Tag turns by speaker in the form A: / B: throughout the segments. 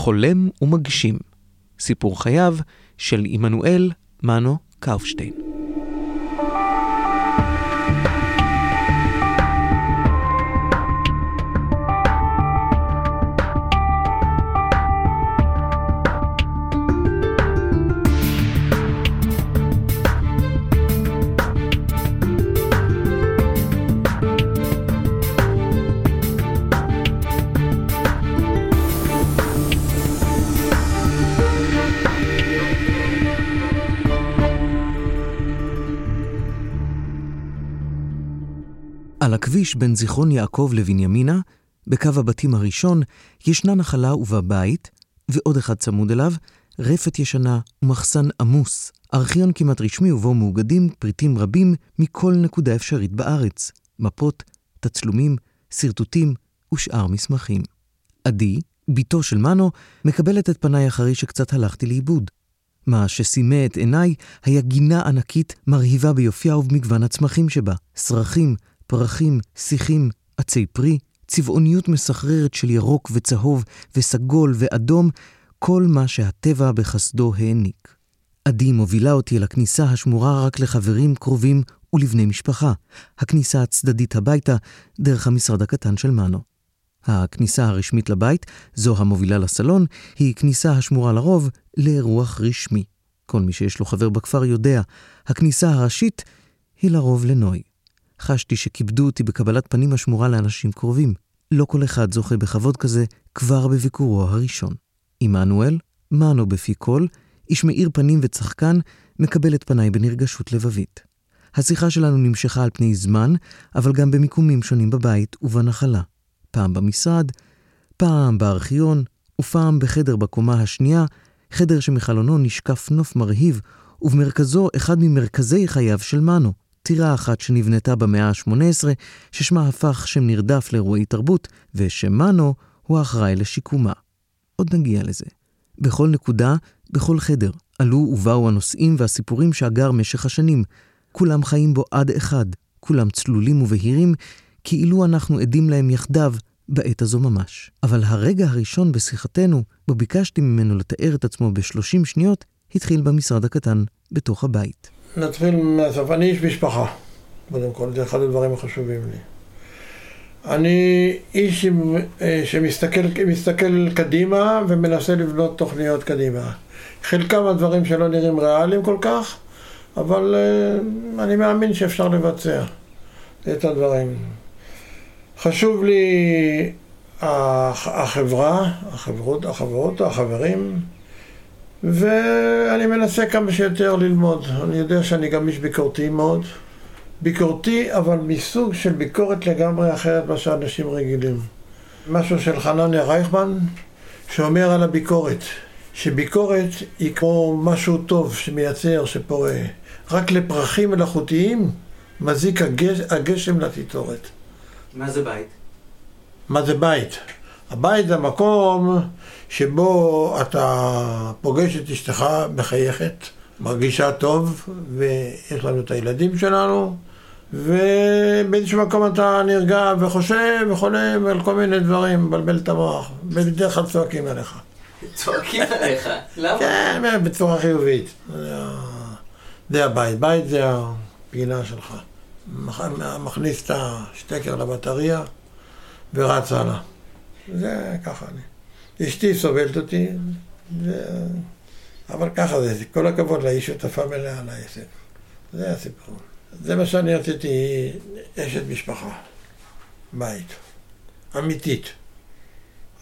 A: חולם ומגשים, סיפור חייו של עמנואל מנו קאופשטיין. על הכביש בין זיכרון יעקב לבנימינה, בקו הבתים הראשון, ישנה נחלה ובבית, ועוד אחד צמוד אליו, רפת ישנה ומחסן עמוס, ארכיון כמעט רשמי ובו מאוגדים פריטים רבים מכל נקודה אפשרית בארץ, מפות, תצלומים, שרטוטים ושאר מסמכים. עדי, בתו של מנו, מקבלת את פניי אחרי שקצת הלכתי לאיבוד. מה שסימא את עיניי היה גינה ענקית מרהיבה ביופייה ובמגוון הצמחים שבה, סרחים, פרחים, שיחים, עצי פרי, צבעוניות מסחררת של ירוק וצהוב וסגול ואדום, כל מה שהטבע בחסדו העניק. עדי מובילה אותי אל הכניסה השמורה רק לחברים קרובים ולבני משפחה, הכניסה הצדדית הביתה דרך המשרד הקטן של מנו. הכניסה הרשמית לבית, זו המובילה לסלון, היא כניסה השמורה לרוב לאירוח רשמי. כל מי שיש לו חבר בכפר יודע, הכניסה הראשית היא לרוב לנוי. חשתי שכיבדו אותי בקבלת פנים השמורה לאנשים קרובים. לא כל אחד זוכה בכבוד כזה כבר בביקורו הראשון. עמנואל, מנו בפי קול, איש מאיר פנים וצחקן, מקבל את פניי בנרגשות לבבית. השיחה שלנו נמשכה על פני זמן, אבל גם במיקומים שונים בבית ובנחלה. פעם במשרד, פעם בארכיון, ופעם בחדר בקומה השנייה, חדר שמחלונו נשקף נוף מרהיב, ובמרכזו אחד ממרכזי חייו של מנו, טירה אחת שנבנתה במאה ה-18, ששמה הפך שם נרדף לאירועי תרבות, ושמנו הוא האחראי לשיקומה. עוד נגיע לזה. בכל נקודה, בכל חדר, עלו ובאו הנושאים והסיפורים שאגר משך השנים. כולם חיים בו עד אחד, כולם צלולים ובהירים, כאילו אנחנו עדים להם יחדיו בעת הזו ממש. אבל הרגע הראשון בשיחתנו, בו ביקשתי ממנו לתאר את עצמו בשלושים שניות, התחיל במשרד הקטן, בתוך הבית.
B: נתחיל מהסוף. אני איש משפחה, קודם כל, זה אחד הדברים החשובים לי. אני איש אה, שמסתכל קדימה ומנסה לבנות תוכניות קדימה. חלקם הדברים שלא נראים ריאליים כל כך, אבל אה, אני מאמין שאפשר לבצע את הדברים. חשוב לי החברה, החברות, החברות, החברים, ואני מנסה כמה שיותר ללמוד. אני יודע שאני גם איש ביקורתי מאוד. ביקורתי, אבל מסוג של ביקורת לגמרי אחרת מה שאנשים רגילים. משהו של חנניה רייכמן, שאומר על הביקורת, שביקורת היא כמו משהו טוב שמייצר, שפורה. רק לפרחים מלאכותיים מזיק הגש, הגשם לתיתורת.
A: מה זה בית?
B: מה זה בית? הבית זה המקום שבו אתה פוגש את אשתך מחייכת, מרגישה טוב, ויש לנו את הילדים שלנו, ובאיזשהו מקום אתה נרגע וחושב וחולם על כל מיני דברים, מבלבל את המוח, ובדרך כלל צועקים עליך.
A: צועקים עליך? למה?
B: כן, בצורה חיובית. זה הבית, בית זה הפינה שלך. מכניס את השטקר לבטריה ורץ הלאה. זה ככה אני. אשתי סובלת אותי, ו... אבל ככה זה, כל הכבוד היא שותפה מלאה לעסק. זה הסיפור. זה מה שאני רציתי, אשת משפחה, בית, אמיתית.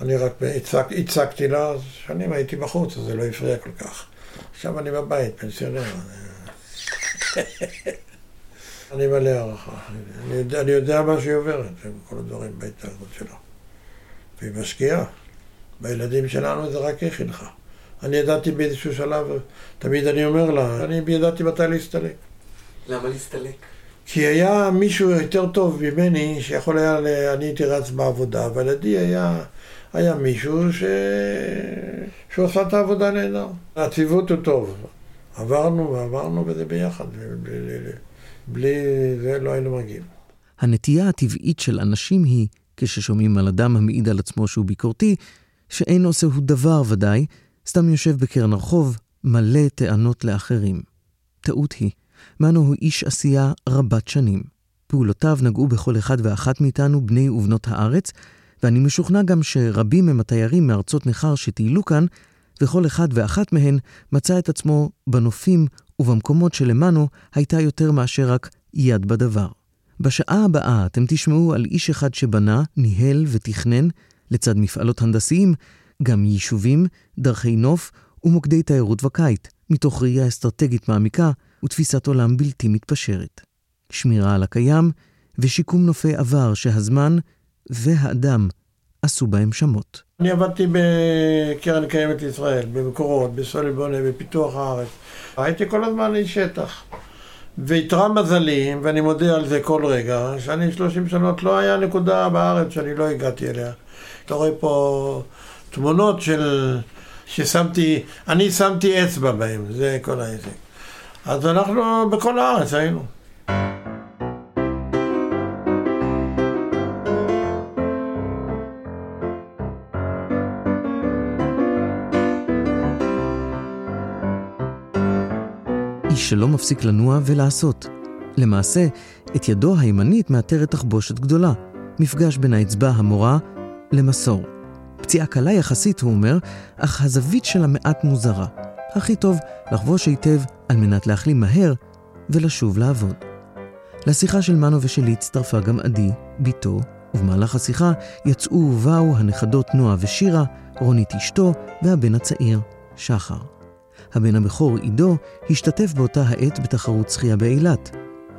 B: אני רק הצק, הצקתי לה, אז שנים הייתי בחוץ, אז זה לא הפריע כל כך. עכשיו אני בבית, פנסיונר. אני מלא הערכה. אני אני יודע מה שהיא עוברת, כל הדברים בהתנהגות שלה. והיא משקיעה. בילדים שלנו זה רק היא חינכה. אני ידעתי באיזשהו שלב, תמיד אני אומר לה, אני ידעתי מתי להסתלק.
A: למה להסתלק?
B: כי היה מישהו יותר טוב ממני שיכול היה, אני הייתי רץ בעבודה, אבל עדי היה, היה מישהו ש... שהוא עשה את העבודה נהדר. הציוות הוא טוב. עברנו ועברנו וזה ביחד, בלי, בלי זה לא היינו מגיעים.
A: הנטייה הטבעית של אנשים היא כששומעים על אדם המעיד על עצמו שהוא ביקורתי, שאין עושהו דבר ודאי, סתם יושב בקרן הרחוב, מלא טענות לאחרים. טעות היא, מנו הוא איש עשייה רבת שנים. פעולותיו נגעו בכל אחד ואחת מאיתנו, בני ובנות הארץ, ואני משוכנע גם שרבים הם התיירים מארצות נכר שטיילו כאן, וכל אחד ואחת מהן מצא את עצמו בנופים ובמקומות שלמנו הייתה יותר מאשר רק יד בדבר. בשעה הבאה אתם תשמעו על איש אחד שבנה, ניהל ותכנן, לצד מפעלות הנדסיים, גם יישובים, דרכי נוף ומוקדי תיירות וקיט, מתוך ראייה אסטרטגית מעמיקה ותפיסת עולם בלתי מתפשרת. שמירה על הקיים ושיקום נופי עבר שהזמן והאדם עשו בהם שמות.
B: אני עבדתי בקרן קיימת לישראל, במקורות, בסולל בונה, בפיתוח הארץ. הייתי כל הזמן איש שטח. ואיתרע מזלי, ואני מודה על זה כל רגע, שאני 30 שנות לא היה נקודה בארץ שאני לא הגעתי אליה. אתה רואה פה תמונות של... ששמתי, אני שמתי אצבע בהם, זה כל העסק. אז אנחנו בכל הארץ היינו.
A: איש שלא מפסיק לנוע ולעשות. למעשה, את ידו הימנית מאתרת תחבושת גדולה, מפגש בין האצבע המורה למסור. פציעה קלה יחסית, הוא אומר, אך הזווית שלה מעט מוזרה. הכי טוב לחבוש היטב על מנת להחלים מהר ולשוב לעבוד. לשיחה של מנו ושלי הצטרפה גם עדי, בתו, ובמהלך השיחה יצאו ובאו הנכדות נועה ושירה, רונית אשתו והבן הצעיר, שחר. הבן הבכור עידו השתתף באותה העת בתחרות שחייה באילת,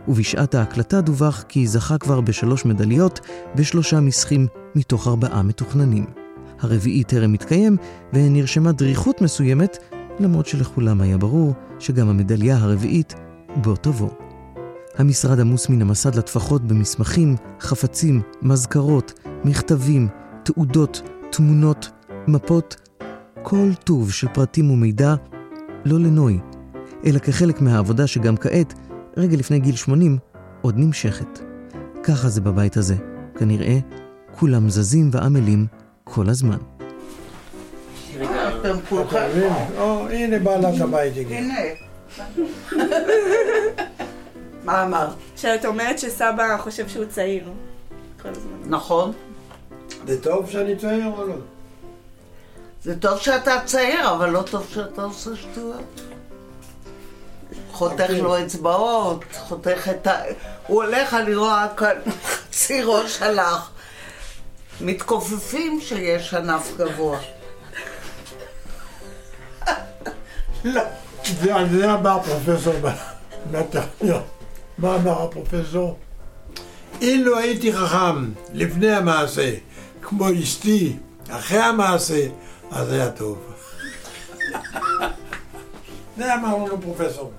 A: ובשעת ההקלטה דווח כי זכה כבר בשלוש מדליות ושלושה מסחים מתוך ארבעה מתוכננים. הרביעי טרם התקיים, ונרשמה דריכות מסוימת, למרות שלכולם היה ברור שגם המדליה הרביעית בוא תבוא. המשרד עמוס מן המסד לטפחות במסמכים, חפצים, מזכרות, מכתבים, תעודות, תמונות, מפות, כל טוב של פרטים ומידע, לא לנוי, אלא כחלק מהעבודה שגם כעת, רגע לפני גיל 80, עוד נמשכת. ככה זה בבית הזה. כנראה, כולם זזים ועמלים כל הזמן.
B: הנה בעלת הבית הגיעה.
C: הנה. מה אמרת?
D: שאת אומרת שסבא חושב שהוא צעיר. כל הזמן.
C: נכון.
B: זה טוב שאני צעיר או לא?
C: זה טוב שאתה צעיר, אבל לא טוב שאתה עושה שטויות. חותך. לו אצבעות, חותך את ה... הוא הולך, אני רואה כאן חצי ראש הלך. מתכופפים שיש ענף גבוה.
B: לא. על זה אמר פרופסור בטכניון. מה אמר הפרופסור? אילו הייתי חכם לפני המעשה, כמו אשתי, אחרי המעשה, אז היה טוב. זה אמר לנו פרופסור.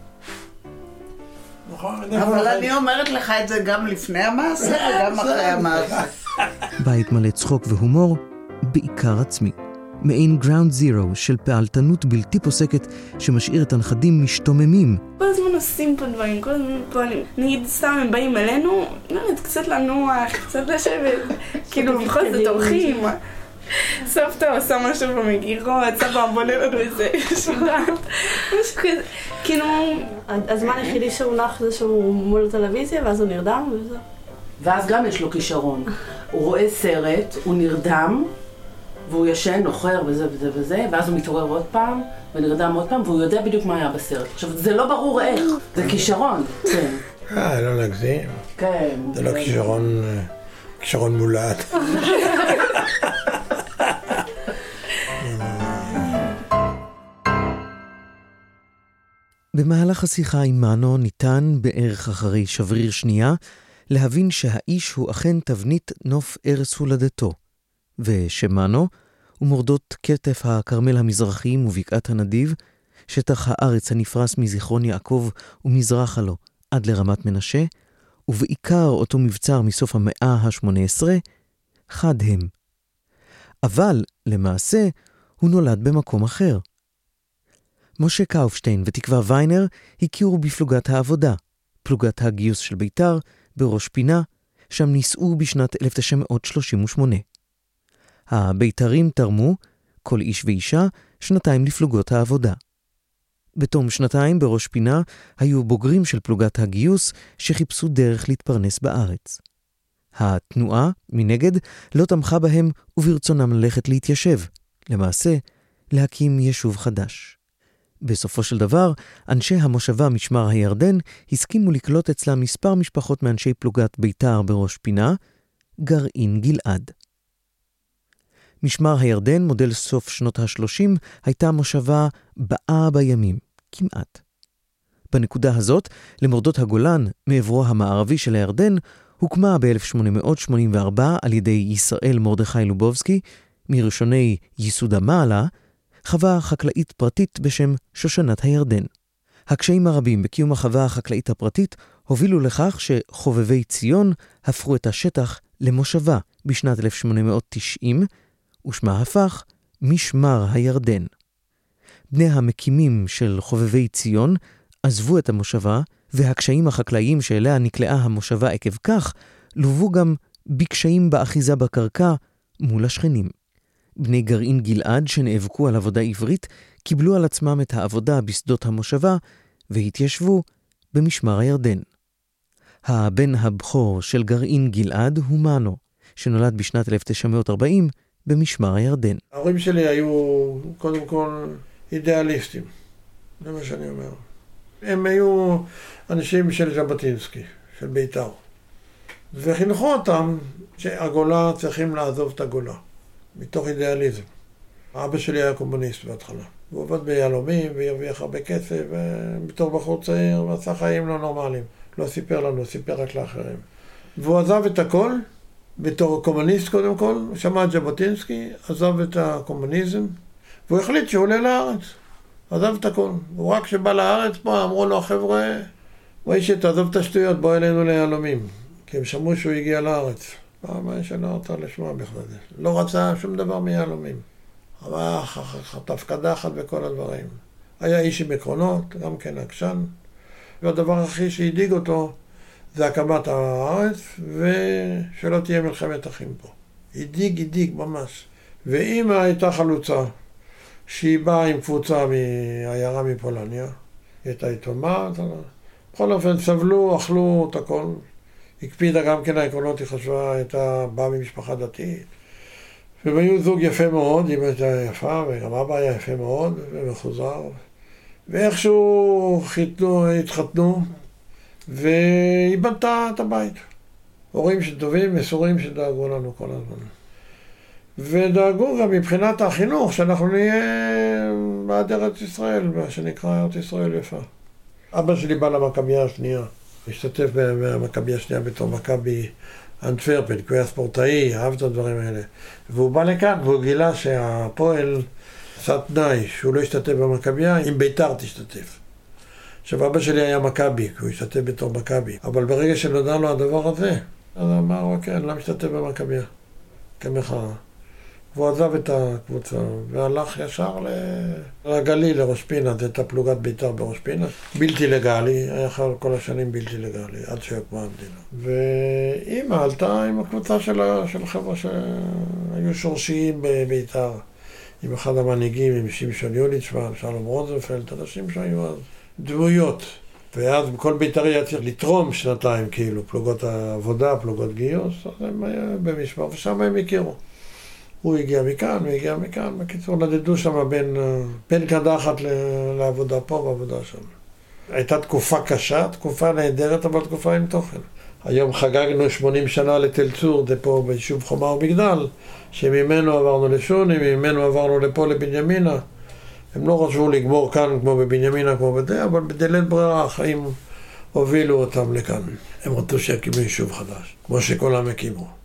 B: נכון?
C: אבל אני אומרת לך את זה גם לפני המעשה וגם אחרי המעשה.
A: בית מלא צחוק והומור, בעיקר עצמי. מעין גראונד זירו של פעלתנות בלתי פוסקת שמשאיר את הנכדים משתוממים.
D: כל הזמן עושים פה דברים, כל הזמן פועלים. נגיד סתם הם באים אלינו, לא יודעת, קצת לנוח, קצת לשבת, כאילו בכל זאת אורחים. סבתא עושה משהו במגירות, סבא בונה לנו איזה שולחן, משהו כזה, כאילו,
E: הזמן היחידי שהוא נח זה שהוא מול הטלוויזיה ואז הוא נרדם וזהו.
F: ואז גם יש לו כישרון. הוא רואה סרט, הוא נרדם, והוא ישן, נוחר וזה וזה וזה, ואז הוא מתעורר עוד פעם, ונרדם עוד פעם, והוא יודע בדיוק מה היה בסרט. עכשיו, זה לא ברור איך, זה כישרון, כן.
B: אה, לא להגזים.
F: כן.
B: זה לא כישרון, אה, כישרון מולד.
A: במהלך השיחה עם מנו ניתן, בערך אחרי שבריר שנייה, להבין שהאיש הוא אכן תבנית נוף ערש הולדתו, ושמנו ומורדות כתף הכרמל המזרחיים ובקעת הנדיב, שטח הארץ הנפרס מזיכרון יעקב ומזרחה לו עד לרמת מנשה, ובעיקר אותו מבצר מסוף המאה ה-18, חד הם. אבל, למעשה, הוא נולד במקום אחר. משה קאופשטיין ותקווה ויינר הכירו בפלוגת העבודה, פלוגת הגיוס של בית"ר, בראש פינה, שם נישאו בשנת 1938. הבית"רים תרמו, כל איש ואישה, שנתיים לפלוגות העבודה. בתום שנתיים בראש פינה היו בוגרים של פלוגת הגיוס שחיפשו דרך להתפרנס בארץ. התנועה, מנגד, לא תמכה בהם וברצונם ללכת להתיישב, למעשה, להקים יישוב חדש. בסופו של דבר, אנשי המושבה משמר הירדן הסכימו לקלוט אצלה מספר משפחות מאנשי פלוגת ביתר בראש פינה, גרעין גלעד. משמר הירדן, מודל סוף שנות ה-30, הייתה מושבה באה בימים, כמעט. בנקודה הזאת, למורדות הגולן, מעברו המערבי של הירדן, הוקמה ב-1884 על ידי ישראל מרדכי לובובסקי, מראשוני ייסוד המעלה, חווה חקלאית פרטית בשם שושנת הירדן. הקשיים הרבים בקיום החווה החקלאית הפרטית הובילו לכך שחובבי ציון הפכו את השטח למושבה בשנת 1890, ושמה הפך משמר הירדן. בני המקימים של חובבי ציון עזבו את המושבה, והקשיים החקלאיים שאליה נקלעה המושבה עקב כך, לוו גם בקשיים באחיזה בקרקע מול השכנים. בני גרעין גלעד שנאבקו על עבודה עברית, קיבלו על עצמם את העבודה בשדות המושבה, והתיישבו במשמר הירדן. הבן הבכור של גרעין גלעד הוא מנו, שנולד בשנת 1940 במשמר הירדן.
B: ההורים שלי היו קודם כל אידיאליסטים, זה מה שאני אומר. הם היו אנשים של ז'בוטינסקי, של בית"ר. וחינכו אותם שהגולה צריכים לעזוב את הגולה, מתוך אידיאליזם. אבא שלי היה קומוניסט בהתחלה. הוא עבד ביהלומים והרוויח הרבה כסף, בתור בחור צעיר, ועשה חיים לא נורמליים. לא סיפר לנו, סיפר רק לאחרים. והוא עזב את הכל, בתור קומוניסט קודם כל, שמע את ז'בוטינסקי, עזב את הקומוניזם, והוא החליט שהוא עולה לארץ. עזב את הכל. הוא רק כשבא לארץ פה, אמרו לו החבר'ה, מוישה, תעזוב את השטויות, בוא אלינו ליהלומים. כי הם שמעו שהוא הגיע לארץ. מה שלא רצה לשמוע בכלל. לא רצה שום דבר מיהלומים. אבל חטף קדחת וכל הדברים. היה איש עם עקרונות, גם כן עקשן. והדבר הכי שהדאיג אותו זה הקמת הארץ, ושלא תהיה מלחמת אחים פה. הדאיג, הדאיג ממש. ואימא הייתה חלוצה, שהיא באה עם קבוצה מעיירה מפולניה, היא הייתה יתומה, בכל אופן סבלו, אכלו את הכל. הקפידה גם כן העקרונות, היא חשבה, הייתה באה ממשפחה דתית. והם היו זוג יפה מאוד, אמא הייתה יפה, וגם אבא היה יפה מאוד, ומחוזר. ואיכשהו חיתנו, התחתנו, והיא בנתה את הבית. הורים שטובים, מסורים שדאגו לנו כל הזמן. ודאגו גם מבחינת החינוך, שאנחנו נהיה בעד ארץ ישראל, מה שנקרא ארץ ישראל יפה. אבא שלי בא למכבייה השנייה, השתתף במכבייה השנייה בתור מכבי אנטוורפן, כי הוא היה ספורטאי, אהב את הדברים האלה. והוא בא לכאן והוא גילה שהפועל עשה תנאי שהוא לא ישתתף במכבייה, אם ביתר תשתתף. עכשיו אבא שלי היה מכבי, כי הוא השתתף בתור מכבי, אבל ברגע שנודע לו הדבר הזה, אז אמר, אוקיי, אני לא משתתף במכבייה, כמחאה. והוא עזב את הקבוצה והלך ישר לגליל, לראש פינה, זו הייתה פלוגת בית"ר בראש פינה. בלתי לגלי, היה כל השנים בלתי לגלי, עד שהוקמה המדינה. ואימא עלתה עם הקבוצה של החבר'ה שהיו שורשיים בבית"ר. עם אחד המנהיגים, עם שמשון יוליצמן, שלום רוזנפלד, אנשים שהיו אז דמויות. ואז כל בית"רי היה צריך לתרום שנתיים, כאילו, פלוגות העבודה, פלוגות גיוס, אז הם היו במשמר, ושם הם הכירו. הוא הגיע מכאן, הוא הגיע מכאן, בקיצור, נדדו שם בין, בין קדחת לעבודה פה ועבודה שם. הייתה תקופה קשה, תקופה נהדרת, אבל תקופה עם תוכן. היום חגגנו 80 שנה לתל צור, זה פה ביישוב חומה ומגדל, שממנו עברנו לשוני, ממנו עברנו לפה לבנימינה. הם לא חשבו לגמור כאן כמו בבנימינה, כמו בזה, אבל בדלת ברירה החיים הובילו אותם לכאן. הם רצו שיקימו יישוב חדש, כמו שכולם הקימו.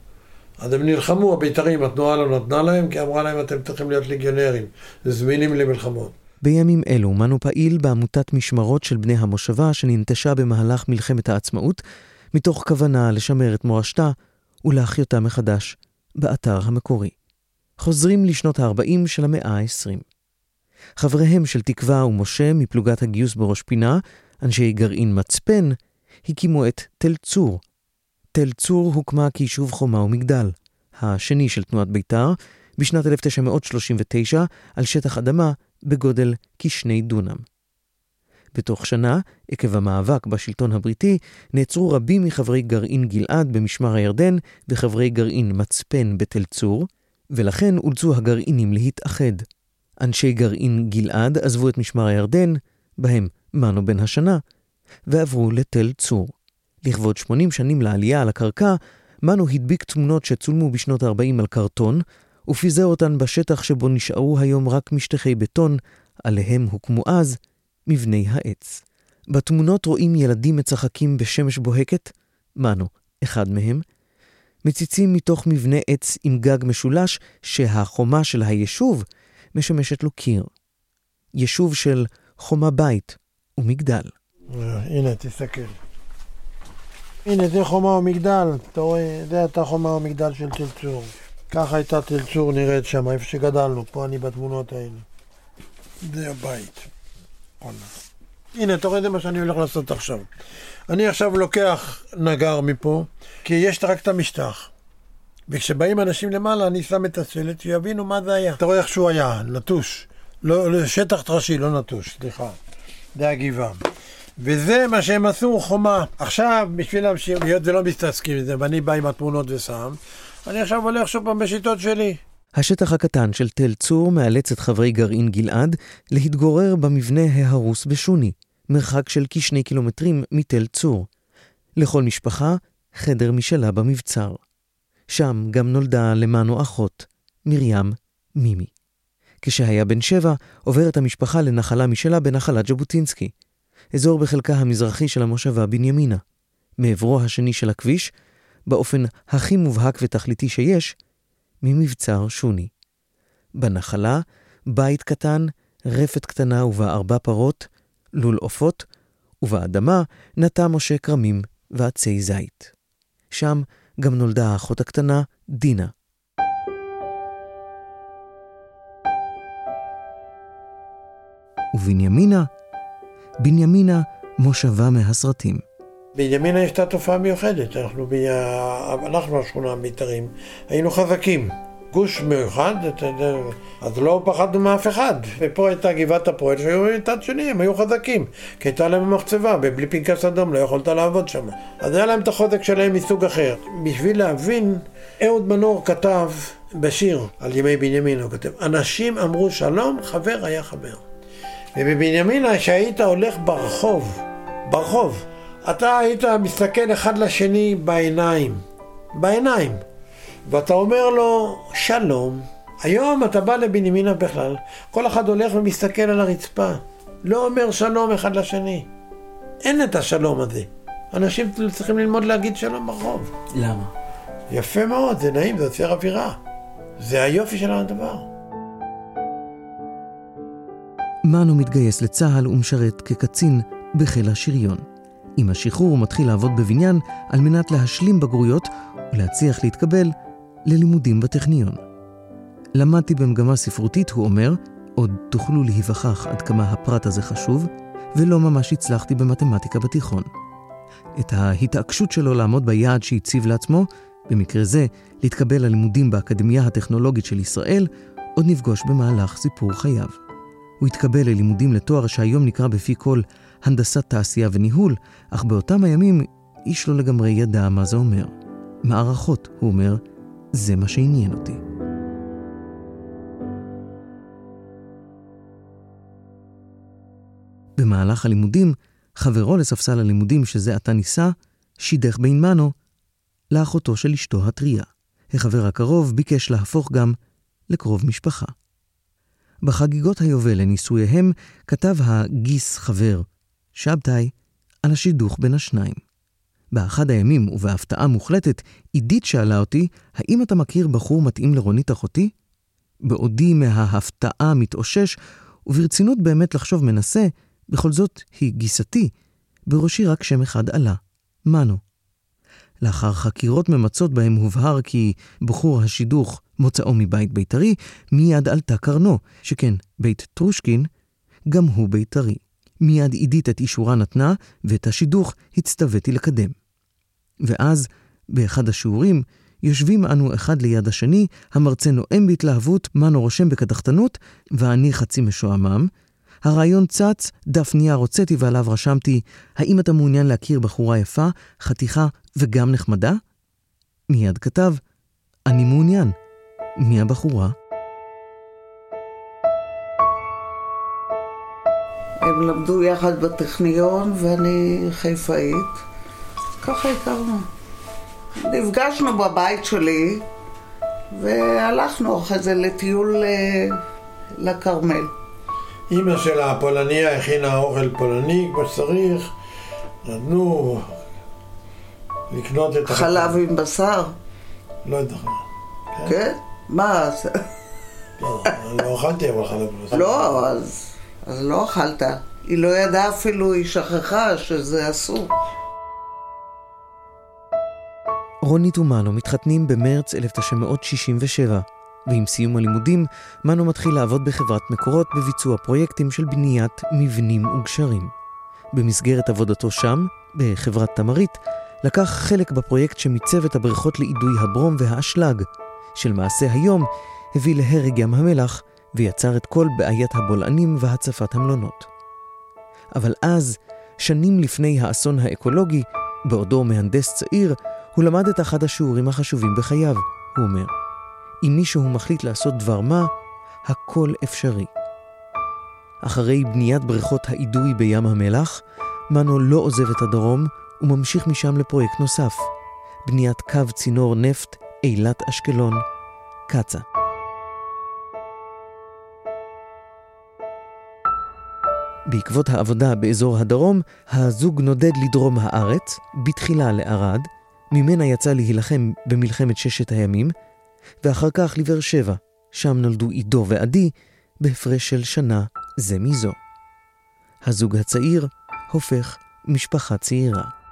B: אז הם נלחמו, הבית"רים, התנועה לא נתנה להם, כי אמרה להם, אתם צריכים להיות ליגיונרים, זמינים למלחמות.
A: בימים אלו מנו פעיל בעמותת משמרות של בני המושבה שננטשה במהלך מלחמת העצמאות, מתוך כוונה לשמר את מורשתה ולהחיותה מחדש באתר המקורי. חוזרים לשנות ה-40 של המאה ה-20. חבריהם של תקווה ומשה מפלוגת הגיוס בראש פינה, אנשי גרעין מצפן, הקימו את תל צור. תל צור הוקמה כיישוב חומה ומגדל, השני של תנועת בית"ר, בשנת 1939 על שטח אדמה בגודל כשני דונם. בתוך שנה, עקב המאבק בשלטון הבריטי, נעצרו רבים מחברי גרעין גלעד במשמר הירדן וחברי גרעין מצפן בתל צור, ולכן אולצו הגרעינים להתאחד. אנשי גרעין גלעד עזבו את משמר הירדן, בהם מנו בן השנה, ועברו לתל צור. לכבוד 80 שנים לעלייה על הקרקע, מנו הדביק תמונות שצולמו בשנות ה-40 על קרטון, ופיזר אותן בשטח שבו נשארו היום רק משטחי בטון, עליהם הוקמו אז מבני העץ. בתמונות רואים ילדים מצחקים בשמש בוהקת, מנו, אחד מהם, מציצים מתוך מבנה עץ עם גג משולש, שהחומה של היישוב משמשת לו קיר. יישוב של חומה בית ומגדל.
B: הנה, תסתכל. הנה, זה חומה ומגדל. אתה רואה, זה הייתה חומה ומגדל של תל צור. ככה הייתה תל צור נראית שם, איפה שגדלנו. פה אני בתמונות האלה. זה הבית. הנה, אתה רואה, זה מה שאני הולך לעשות עכשיו. אני עכשיו לוקח נגר מפה, כי יש רק את המשטח. וכשבאים אנשים למעלה, אני שם את השלט, שיבינו מה זה היה. אתה רואה איך שהוא היה, נטוש. לא, לא, שטח טרשי, לא נטוש, סליחה. זה הגבעה. וזה מה שהם עשו, חומה. עכשיו, בשביל להמשיך, היות ולא מסתעסקים עם זה, ואני בא עם התמונות ושם, אני עכשיו הולך שוב פעם בשיטות שלי.
A: השטח הקטן של תל צור מאלץ את חברי גרעין גלעד להתגורר במבנה ההרוס בשוני, מרחק של כשני קילומטרים מתל צור. לכל משפחה, חדר משלה במבצר. שם גם נולדה למנו אחות, מרים מימי. כשהיה בן שבע, עוברת המשפחה לנחלה משלה בנחלת ז'בוטינסקי, אזור בחלקה המזרחי של המושבה בנימינה. מעברו השני של הכביש, באופן הכי מובהק ותכליתי שיש, ממבצר שוני. בנחלה, בית קטן, רפת קטנה ובה ארבע פרות, לול עופות, ובאדמה נטע משה כרמים ועצי זית. שם גם נולדה האחות הקטנה, דינה. ובנימינה, בנימינה מושבה מהסרטים.
B: בנימינה יש את התופעה מיוחדת, אנחנו, אנחנו השכונה המיתרים, היינו חזקים. גוש מיוחד, אז לא פחדנו מאף אחד. ופה הייתה גבעת הפועל שהיו מצד שני, הם היו חזקים. כי הייתה להם מחצבה, ובלי פנקס אדום לא יכולת לעבוד שם. אז היה להם את החוזק שלהם מסוג אחר. בשביל להבין, אהוד מנור כתב בשיר על ימי בנימין, הוא כותב, אנשים אמרו שלום, חבר היה חבר. ובבנימינה, כשהיית הולך ברחוב, ברחוב, אתה היית מסתכל אחד לשני בעיניים, בעיניים. ואתה אומר לו, שלום. היום אתה בא לבנימינה בכלל, כל אחד הולך ומסתכל על הרצפה, לא אומר שלום אחד לשני. אין את השלום הזה. אנשים צריכים ללמוד להגיד שלום ברחוב.
F: למה?
B: יפה מאוד, זה נעים, זה יוצר אווירה. זה היופי של הדבר.
A: מנו מתגייס לצה"ל ומשרת כקצין בחיל השריון. עם השחרור הוא מתחיל לעבוד בבניין על מנת להשלים בגרויות ולהצליח להתקבל ללימודים בטכניון. למדתי במגמה ספרותית, הוא אומר, עוד תוכלו להיווכח עד כמה הפרט הזה חשוב, ולא ממש הצלחתי במתמטיקה בתיכון. את ההתעקשות שלו לעמוד ביעד שהציב לעצמו, במקרה זה, להתקבל ללימודים באקדמיה הטכנולוגית של ישראל, עוד נפגוש במהלך סיפור חייו. הוא התקבל ללימודים לתואר שהיום נקרא בפי כל הנדסת תעשייה וניהול, אך באותם הימים איש לא לגמרי ידע מה זה אומר. מערכות, הוא אומר, זה מה שעניין אותי. במהלך הלימודים, חברו לספסל הלימודים שזה עתה נישא, שידך בין מנו לאחותו של אשתו הטריה. החבר הקרוב ביקש להפוך גם לקרוב משפחה. בחגיגות היובל לנישואיהם כתב הגיס חבר, שבתאי, על השידוך בין השניים. באחד הימים, ובהפתעה מוחלטת, עידית שאלה אותי, האם אתה מכיר בחור מתאים לרונית אחותי? בעודי מההפתעה מתאושש, וברצינות באמת לחשוב מנסה, בכל זאת היא גיסתי, בראשי רק שם אחד עלה, מנו. לאחר חקירות ממצות בהם הובהר כי בחור השידוך מוצאו מבית בית"רי, מיד עלתה קרנו, שכן בית טרושקין, גם הוא בית"רי. מיד עידית את אישורה נתנה, ואת השידוך הצטוויתי לקדם. ואז, באחד השיעורים, יושבים אנו אחד ליד השני, המרצה נואם בהתלהבות, מנו רושם בקדחתנות, ואני חצי משועמם. הרעיון צץ, דף נייר הוצאתי ועליו רשמתי, האם אתה מעוניין להכיר בחורה יפה, חתיכה וגם נחמדה? מיד כתב, אני מעוניין. מי הבחורה?
C: הם למדו יחד בטכניון ואני חיפאית. ככה הכרנו. נפגשנו בבית שלי והלכנו אחרי זה לטיול אה, לכרמל.
B: אימא של הפולניה הכינה אוכל פולני כמו שצריך, נתנו לקנות את...
C: חלב עם בשר,
B: לא יודע.
C: כן? מה?
B: לא, לא אכלתי אבל חלב.
C: לא, אז, אז לא אכלת. היא לא ידעה אפילו, היא שכחה שזה אסור.
A: רונית ומנו מתחתנים במרץ 1967, ועם סיום הלימודים, מנו מתחיל לעבוד בחברת מקורות בביצוע פרויקטים של בניית מבנים וגשרים. במסגרת עבודתו שם, בחברת תמרית, לקח חלק בפרויקט שמיצב את הבריכות לאידוי הברום והאשלג, שלמעשה היום הביא להרג ים המלח ויצר את כל בעיית הבולענים והצפת המלונות. אבל אז, שנים לפני האסון האקולוגי, בעודו מהנדס צעיר, הוא למד את אחד השיעורים החשובים בחייו, הוא אומר. אם מישהו מחליט לעשות דבר מה, הכל אפשרי. אחרי בניית בריכות האידוי בים המלח, מנו לא עוזב את הדרום וממשיך משם לפרויקט נוסף, בניית קו צינור נפט אילת אשקלון, קצ"א. בעקבות העבודה באזור הדרום, הזוג נודד לדרום הארץ, בתחילה לערד, ממנה יצא להילחם במלחמת ששת הימים, ואחר כך לבאר שבע, שם נולדו עידו ועדי, בהפרש של שנה זה מזו. הזוג הצעיר הופך משפחה צעירה.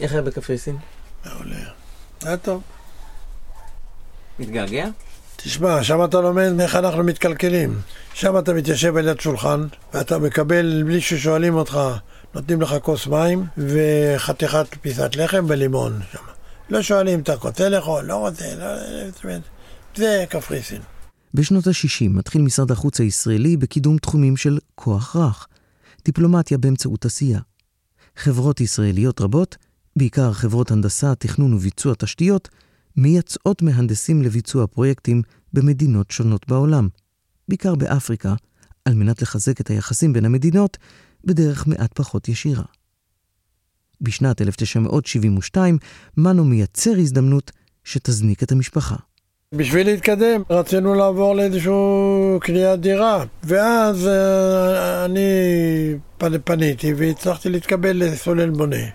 A: איך היה בקפריסין?
B: מעולה. היה טוב.
A: מתגעגע?
B: תשמע, שם אתה לומד איך אנחנו מתקלקלים. שם אתה מתיישב על יד שולחן, ואתה מקבל, בלי ששואלים אותך, נותנים לך כוס מים וחתיכת פיסת לחם ולימון שם. לא שואלים, אתה רוצה לאכול, לא רוצה, לא... זאת אומרת, זה קפריסין.
A: בשנות ה-60 מתחיל משרד החוץ הישראלי בקידום תחומים של כוח רך, דיפלומטיה באמצעות עשייה. חברות ישראליות רבות, בעיקר חברות הנדסה, תכנון וביצוע תשתיות, מייצאות מהנדסים לביצוע פרויקטים במדינות שונות בעולם, בעיקר באפריקה, על מנת לחזק את היחסים בין המדינות בדרך מעט פחות ישירה. בשנת 1972 מנו מייצר הזדמנות שתזניק את המשפחה.
B: בשביל להתקדם, רצינו לעבור לאיזשהו קניית דירה, ואז אה, אני פניתי והצלחתי להתקבל לסולל בונה.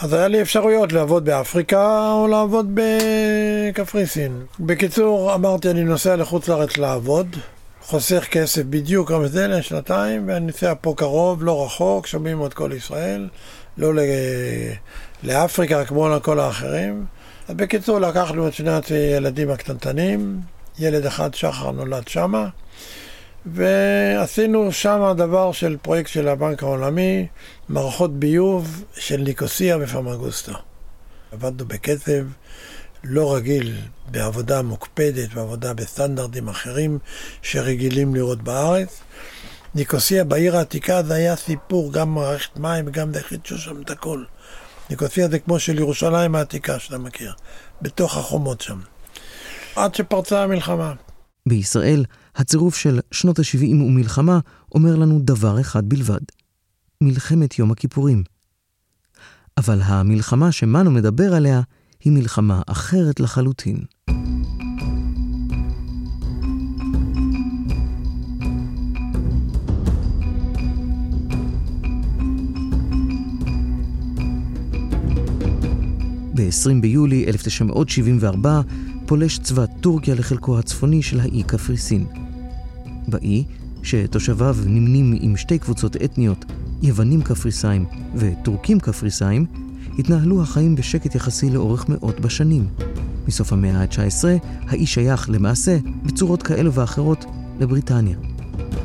B: אז היה לי אפשרויות לעבוד באפריקה או לעבוד בקפריסין. בקיצור, אמרתי, אני נוסע לחוץ לארץ לעבוד, חוסך כסף בדיוק גם זה לשנתיים, ואני נוסע פה קרוב, לא רחוק, שומעים את כל ישראל, לא ל... לאפריקה כמו לכל האחרים. אז בקיצור, לקחנו את שני הילדים הקטנטנים, ילד אחד, שחר, נולד שמה, ועשינו שם דבר של פרויקט של הבנק העולמי, מערכות ביוב של ניקוסיה ופמגוסטה. עבדנו בקצב לא רגיל, בעבודה מוקפדת, בעבודה בסטנדרטים אחרים שרגילים לראות בארץ. ניקוסיה בעיר העתיקה זה היה סיפור, גם מערכת מים וגם חידשו שם את הכל. ניקוסיה זה כמו של ירושלים העתיקה שאתה מכיר, בתוך החומות שם. עד שפרצה המלחמה.
A: בישראל, הצירוף של שנות ה-70 ומלחמה אומר לנו דבר אחד בלבד, מלחמת יום הכיפורים. אבל המלחמה שמנו מדבר עליה היא מלחמה אחרת לחלוטין. ב-20 ביולי 1974 פולש צבא טורקיה לחלקו הצפוני של האי קפריסין. באי, שתושביו נמנים עם שתי קבוצות אתניות, יוונים קפריסאים וטורקים קפריסאים, התנהלו החיים בשקט יחסי לאורך מאות בשנים. מסוף המאה ה-19, האי שייך למעשה, בצורות כאלו ואחרות, לבריטניה.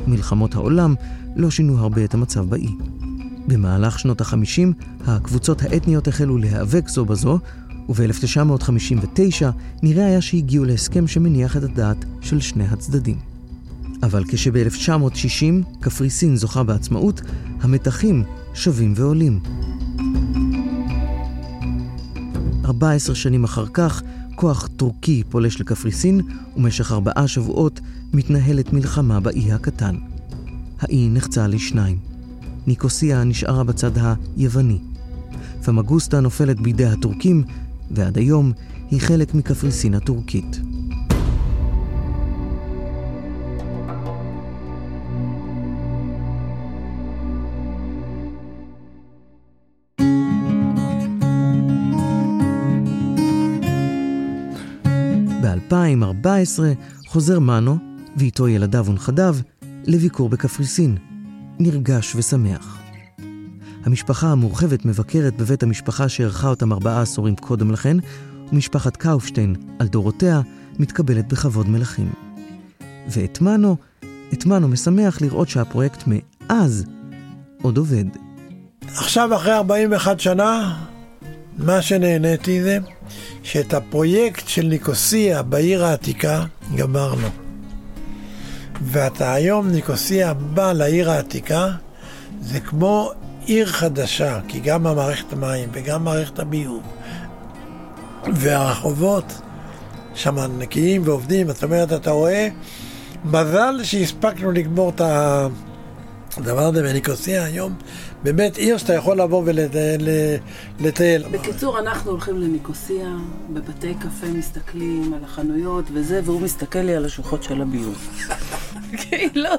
A: מלחמות העולם לא שינו הרבה את המצב באי. במהלך שנות ה-50 הקבוצות האתניות החלו להיאבק זו בזו, וב-1959 נראה היה שהגיעו להסכם שמניח את הדעת של שני הצדדים. אבל כשב-1960 קפריסין זוכה בעצמאות, המתחים שבים ועולים. 14 שנים אחר כך, כוח טורקי פולש לקפריסין, ובמשך ארבעה שבועות מתנהלת מלחמה באי הקטן. האי נחצה לשניים. ניקוסיה נשארה בצד היווני. פמגוסטה נופלת בידי הטורקים, ועד היום היא חלק מקפריסין הטורקית. ב-2014 חוזר מנו, ואיתו ילדיו ונכדיו, לביקור בקפריסין, נרגש ושמח. המשפחה המורחבת מבקרת בבית המשפחה שאירחה אותם ארבעה עשורים קודם לכן, ומשפחת קאופשטיין, על דורותיה, מתקבלת בכבוד מלכים. ואת מנו, את מנו משמח לראות שהפרויקט מאז עוד עובד.
B: עכשיו, אחרי 41 שנה, מה שנהניתי זה שאת הפרויקט של ניקוסיה בעיר העתיקה גמרנו. ואתה היום, ניקוסיה בא לעיר העתיקה, זה כמו עיר חדשה, כי גם המערכת המים וגם מערכת הביוב והרחובות שם נקיים ועובדים, זאת אומרת, אתה רואה, מזל שהספקנו לגמור את הדבר הזה בניקוסיה היום. באמת עיר שאתה יכול לבוא ולטייל.
F: בקיצור, אנחנו הולכים לניקוסיה, בבתי קפה מסתכלים על החנויות וזה, והוא מסתכל לי על השוחות של הביוב. כאילו,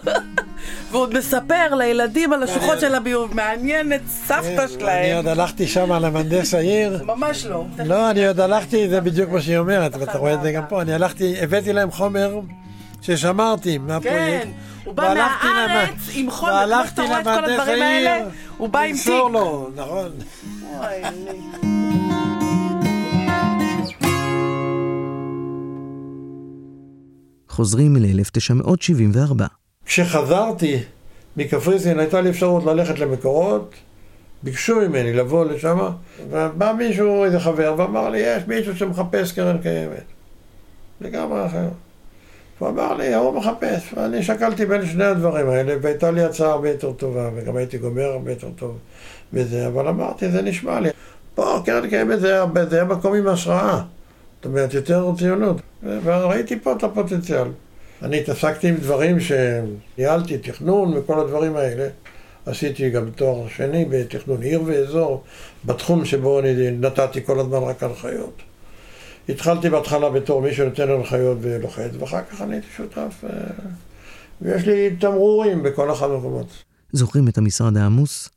F: והוא עוד מספר לילדים על השוחות של הביוב, מעניין את סבתא
B: אני
F: שלהם.
B: עוד הלכתי שם למהנדס העיר.
F: ממש לא.
B: לא, אני עוד הלכתי, זה בדיוק מה שהיא אומרת, ואתה רואה את זה גם פה. אני הלכתי, הבאתי להם חומר ששמרתי מהפרויקט.
F: כן, הוא בא מהארץ עם חומר, כמו שאתה רואה את כל הדברים האלה, הוא בא עם
B: למסור
F: תיק.
B: לו, נכון.
A: חוזרים ל-1974.
B: כשחזרתי מקפריסין הייתה לי אפשרות ללכת למקורות, ביקשו ממני לבוא לשם, ובא מישהו, איזה חבר, ואמר לי, יש מישהו שמחפש קרן קיימת. לגמרי אחר. הוא אמר לי, ההוא מחפש, ואני שקלתי בין שני הדברים האלה, והייתה לי הצעה הרבה יותר טובה, וגם הייתי גומר הרבה יותר טוב בזה, אבל אמרתי, זה נשמע לי. פה קרן קיימת זה היה מקום עם השראה. זאת אומרת, יותר ציונות. וראיתי פה את הפוטנציאל. אני התעסקתי עם דברים שניהלתי, תכנון וכל הדברים האלה. עשיתי גם תואר שני בתכנון עיר ואזור, בתחום שבו אני נתתי כל הזמן רק הנחיות. התחלתי בהתחלה בתור מי שנותן הנחיות ולוחץ, ואחר כך אני הייתי שותף, אה, ויש לי תמרורים בכל אחד מהמקומות.
A: זוכרים את המשרד העמוס?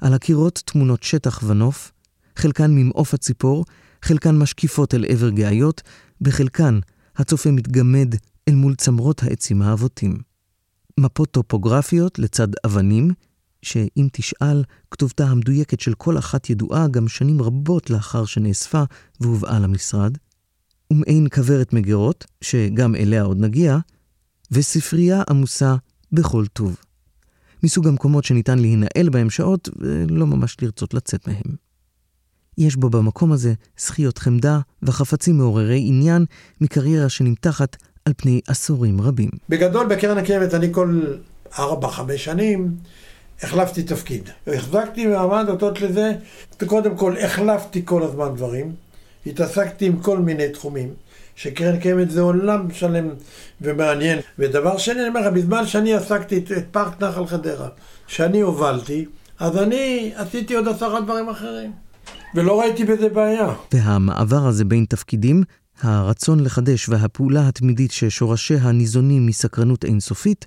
A: על הקירות תמונות שטח ונוף, חלקן ממעוף הציפור, חלקן משקיפות אל עבר גאיות, בחלקן הצופה מתגמד אל מול צמרות העצים האבותים. מפות טופוגרפיות לצד אבנים, שאם תשאל, כתובתה המדויקת של כל אחת ידועה גם שנים רבות לאחר שנאספה והובאה למשרד, ומעין כוורת מגירות, שגם אליה עוד נגיע, וספרייה עמוסה בכל טוב. מסוג המקומות שניתן להינעל בהם שעות ולא ממש לרצות לצאת מהם. יש בו במקום הזה זכיות חמדה וחפצים מעוררי עניין מקריירה שנמתחת על פני עשורים רבים.
B: בגדול, בקרן הקיימת אני כל ארבע, חמש שנים החלפתי תפקיד. החזקתי מעמד אותות לזה, קודם כל החלפתי כל הזמן דברים, התעסקתי עם כל מיני תחומים, שקרן קיימת זה עולם שלם ומעניין. ודבר שני, אני אומר לך, בזמן שאני עסקתי את פארק נחל חדרה, שאני הובלתי, אז אני עשיתי עוד עשרה דברים אחרים. ולא ראיתי בזה בעיה.
A: והמעבר הזה בין תפקידים, הרצון לחדש והפעולה התמידית ששורשיה ניזונים מסקרנות אינסופית,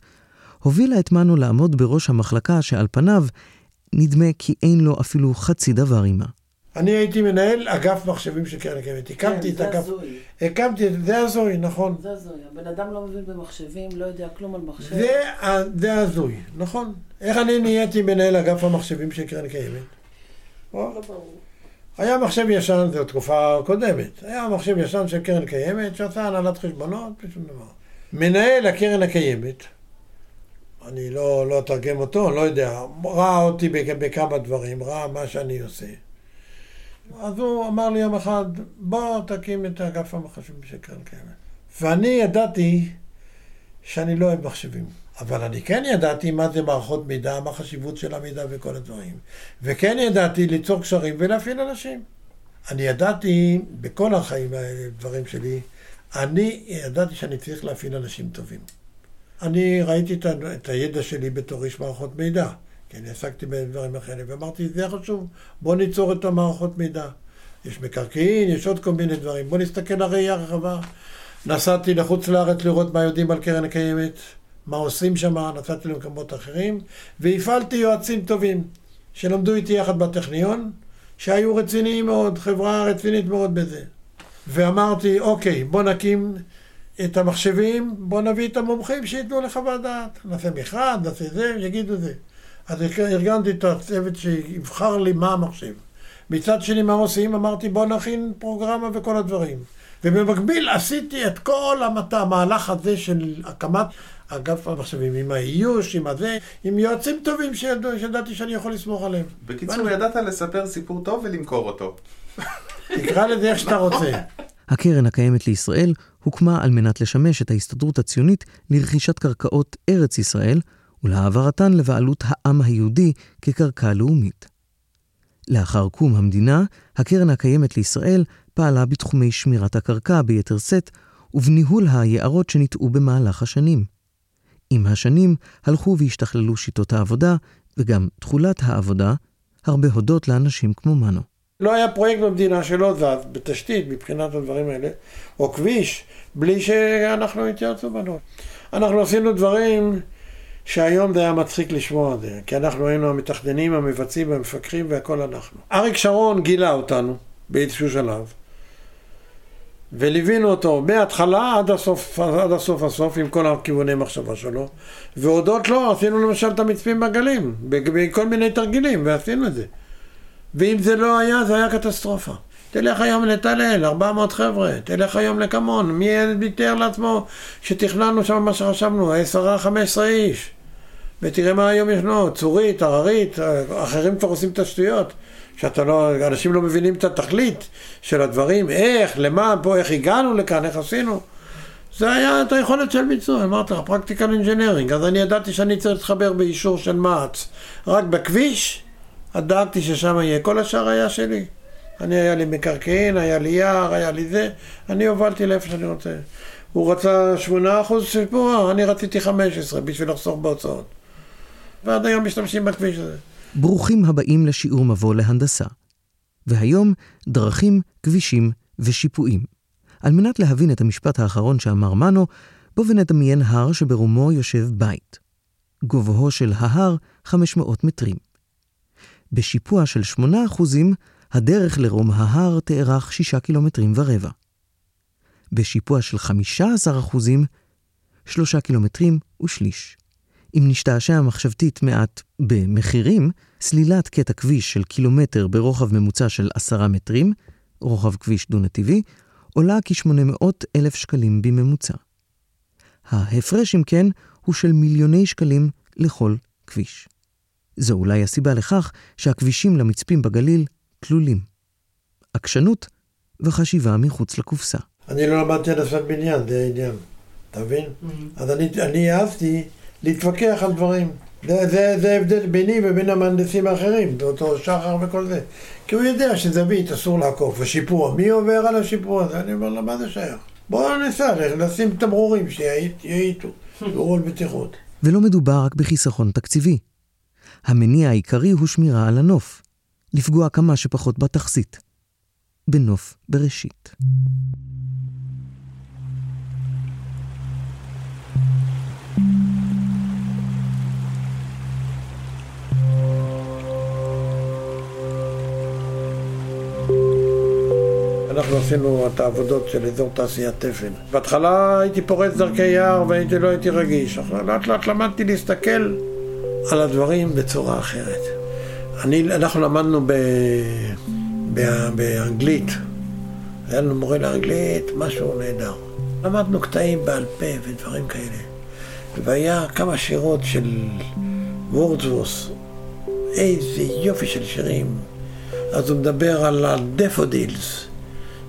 A: הובילה את מנו לעמוד בראש המחלקה שעל פניו נדמה כי אין לו אפילו חצי דבר עימה.
B: אני הייתי מנהל אגף מחשבים של קרן הקיימת. הקמתי את
F: כן, זה
B: אגף...
F: הזוי.
B: הקמתי את... זה הזוי, נכון.
F: זה הזוי. הבן אדם לא מבין במחשבים, לא יודע כלום על מחשב.
B: זה, הזוי, נכון. איך אני נהייתי מנהל אגף המחשבים של קרן קיימת?
F: לא ברור.
B: היה מחשב ישן, זו תקופה קודמת. היה מחשב ישן של קרן קיימת שעשה הנהלת חשבונות ושום דבר. מנהל הקרן הקיימת, אני לא, לא אתרגם אותו, לא יודע, ראה אותי בכ- בכמה דברים, ראה מה שאני עושה. אז הוא אמר לי יום אחד, בוא תקים את אגף המחשבים של קרן קיימת. ואני ידעתי שאני לא אוהב מחשבים. אבל אני כן ידעתי מה זה מערכות מידע, מה החשיבות של המידע וכל הדברים. וכן ידעתי ליצור קשרים ולהפעיל אנשים. אני ידעתי, בכל החיים האלה, דברים שלי, אני ידעתי שאני צריך להפעיל אנשים טובים. אני ראיתי את, ה- את הידע שלי בתור איש מערכות מידע, כי אני עסקתי בדברים אחרים, ואמרתי, זה חשוב, בוא ניצור את המערכות מידע. יש מקרקעין, יש עוד כל מיני דברים, בוא נסתכל על ראייה רחבה. נסעתי לחוץ לארץ לראות מה יודעים על קרן הקיימת, מה עושים שם, נסעתי למקומות אחרים, והפעלתי יועצים טובים, שלמדו איתי יחד בטכניון, שהיו רציניים מאוד, חברה רצינית מאוד בזה. ואמרתי, אוקיי, בוא נקים את המחשבים, בוא נביא את המומחים שייתנו לך חוות דעת. נעשה מכרז, נעשה זה, יגידו זה. אז ארגנתי את הצוות שיבחר לי מה המחשב. מצד שני, מה עושים? אמרתי, בוא נכין פרוגרמה וכל הדברים. ובמקביל עשיתי את כל המת- המהלך הזה של הקמת אגף המחשבים, עם האיוש, עם הזה, עם יועצים טובים שידעו, שידעתי שאני יכול לסמוך עליהם.
G: בקיצור, ידעת לספר סיפור טוב ולמכור אותו.
B: תקרא לזה איך שאתה רוצה.
A: הקרן הקיימת לישראל הוקמה על מנת לשמש את ההסתדרות הציונית לרכישת קרקעות ארץ ישראל ולהעברתן לבעלות העם היהודי כקרקע לאומית. לאחר קום המדינה, הקרן הקיימת לישראל פעלה בתחומי שמירת הקרקע ביתר שאת ובניהול היערות שניטעו במהלך השנים. עם השנים הלכו והשתכללו שיטות העבודה וגם תכולת העבודה, הרבה הודות לאנשים כמו מנו.
B: לא היה פרויקט במדינה שלא זז בתשתית מבחינת הדברים האלה, או כביש, בלי שאנחנו התייעצו בנו. אנחנו עשינו דברים שהיום זה היה מצחיק לשמוע את זה, כי אנחנו היינו המתכננים, המבצעים, המפקחים והכל אנחנו. אריק שרון גילה אותנו באיזשהו שלב, וליווינו אותו מההתחלה עד הסוף, עד הסוף הסוף עם כל הכיווני מחשבה שלו, והודות לו עשינו למשל את המצפים בגלים, בכל מיני תרגילים, ועשינו את זה. ואם זה לא היה, זה היה קטסטרופה. תלך היום לטל-אל, 400 חבר'ה, תלך היום לקמון, מי תיאר לעצמו שתכננו שם מה שחשבנו, 10-15 איש. ותראה מה היום ישנו, צורית, הררית, אחרים כבר עושים תשתיות, שאתה לא, אנשים לא מבינים את התכלית של הדברים, איך, למה, פה, איך הגענו לכאן, איך עשינו. זה היה את היכולת של ביצוע, אמרתי לך, practical engineering, אז אני ידעתי שאני צריך להתחבר באישור של מע"צ. רק בכביש, דאגתי ששם יהיה, כל השאר היה שלי. אני, היה לי מקרקעין, היה לי יער, היה לי זה, אני הובלתי לאיפה שאני רוצה. הוא רצה 8% שיפוע, אני רציתי 15 בשביל לחסוך בהוצאות. ועד היום משתמשים בכביש הזה.
A: ברוכים הבאים לשיעור מבוא להנדסה. והיום, דרכים, כבישים ושיפועים. על מנת להבין את המשפט האחרון שאמר מנו, בוא ונדמיין הר שברומו יושב בית. גובהו של ההר 500 מטרים. בשיפוע של 8%, הדרך לרום ההר תארך 6 קילומטרים ורבע. בשיפוע של 15%, 3 קילומטרים ושליש. אם נשתעשע מחשבתית מעט במחירים, סלילת קטע כביש של קילומטר ברוחב ממוצע של 10 מטרים, רוחב כביש דו-נתיבי, עולה כ-800 אלף שקלים בממוצע. ההפרש, אם כן, הוא של מיליוני שקלים לכל כביש. זו אולי הסיבה לכך שהכבישים למצפים בגליל כלולים. עקשנות וחשיבה מחוץ לקופסה.
B: אני לא למדתי הנדסת בניין, זה העניין, אתה מבין? אז אני, אני העזתי להתווכח על דברים. זה, זה, זה ההבדל ביני ובין המהנדסים האחרים, באותו שחר וכל זה. כי הוא יודע שזווית אסור לעקוף, ושיפוע, מי עובר על השיפוע הזה? אני אומר לו, מה זה שייך? בואו ניסע, לשים תמרורים שיאיטו, תמרור בטיחות.
A: ולא מדובר רק בחיסכון תקציבי. המניע העיקרי הוא שמירה על הנוף, לפגוע כמה שפחות בתכסית. בנוף בראשית.
B: אנחנו עשינו את העבודות של אזור תעשיית תפן. בהתחלה הייתי פורץ דרכי יער והייתי לא הייתי רגיש. עכשיו לאט לאט למדתי להסתכל על הדברים בצורה אחרת. אני, אנחנו למדנו ב, ב, באנגלית. היה לנו מורה לאנגלית, משהו נהדר. למדנו קטעים בעל פה ודברים כאלה. והיה כמה שירות של וורדסווס, איזה יופי של שירים. אז הוא מדבר על ה daffodils.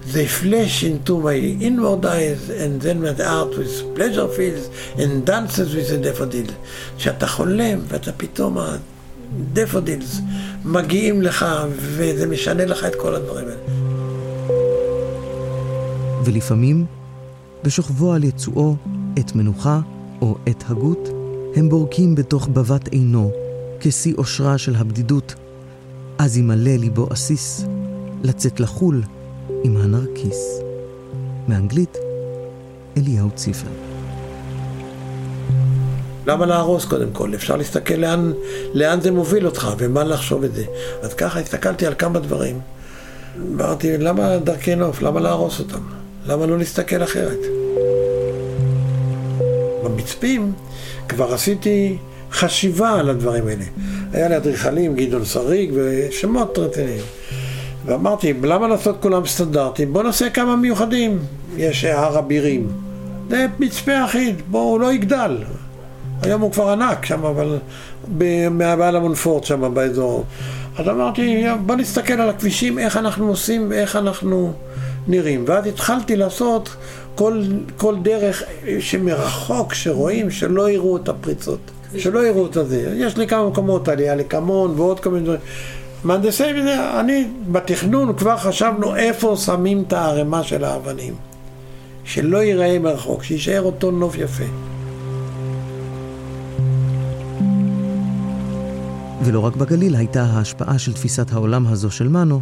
B: They flash into my inward eyes and then my heart with pleasure fills and dances with the daffodils. כשאתה חולם ואתה פתאום ה daffodils מגיעים לך וזה משנה לך את כל הדברים האלה.
A: ולפעמים, בשוכבו על יצועו, עת מנוחה או עת הגות, הם בורקים בתוך בבת עינו, כשיא אושרה של הבדידות. אז ימלא ליבו עסיס, לצאת לחול עם הנרקיס. מאנגלית, אליהו ציפר.
B: למה להרוס קודם כל? אפשר להסתכל לאן, לאן זה מוביל אותך ומה לחשוב את זה. אז ככה הסתכלתי על כמה דברים. אמרתי, למה דרכי נוף? למה להרוס אותם? למה לא להסתכל אחרת? במצפים כבר עשיתי חשיבה על הדברים האלה. היה לי אדריכלים, גדעון שריג ושמות רציניים. ואמרתי, למה לעשות כולם סטנדרטים? בואו נעשה כמה מיוחדים. יש הר אבירים. זה מצפה אחיד, בואו, הוא לא יגדל. היום הוא כבר ענק שם, אבל מהבעל המונפורט שם באזור. אז אמרתי, בוא נסתכל על הכבישים, איך אנחנו עושים ואיך אנחנו נראים. ואז התחלתי לעשות כל, כל דרך שמרחוק, שרואים, שלא יראו את הפריצות. שלא יראו את זה. יש לי כמה מקומות, עלייה לקמון ועוד כל מיני דברים. מהנדסי וזה, אני בתכנון כבר חשבנו איפה שמים את הערימה של האבנים. שלא ייראה מרחוק, שיישאר אותו נוף יפה.
A: ולא רק בגליל הייתה ההשפעה של תפיסת העולם הזו של מנו,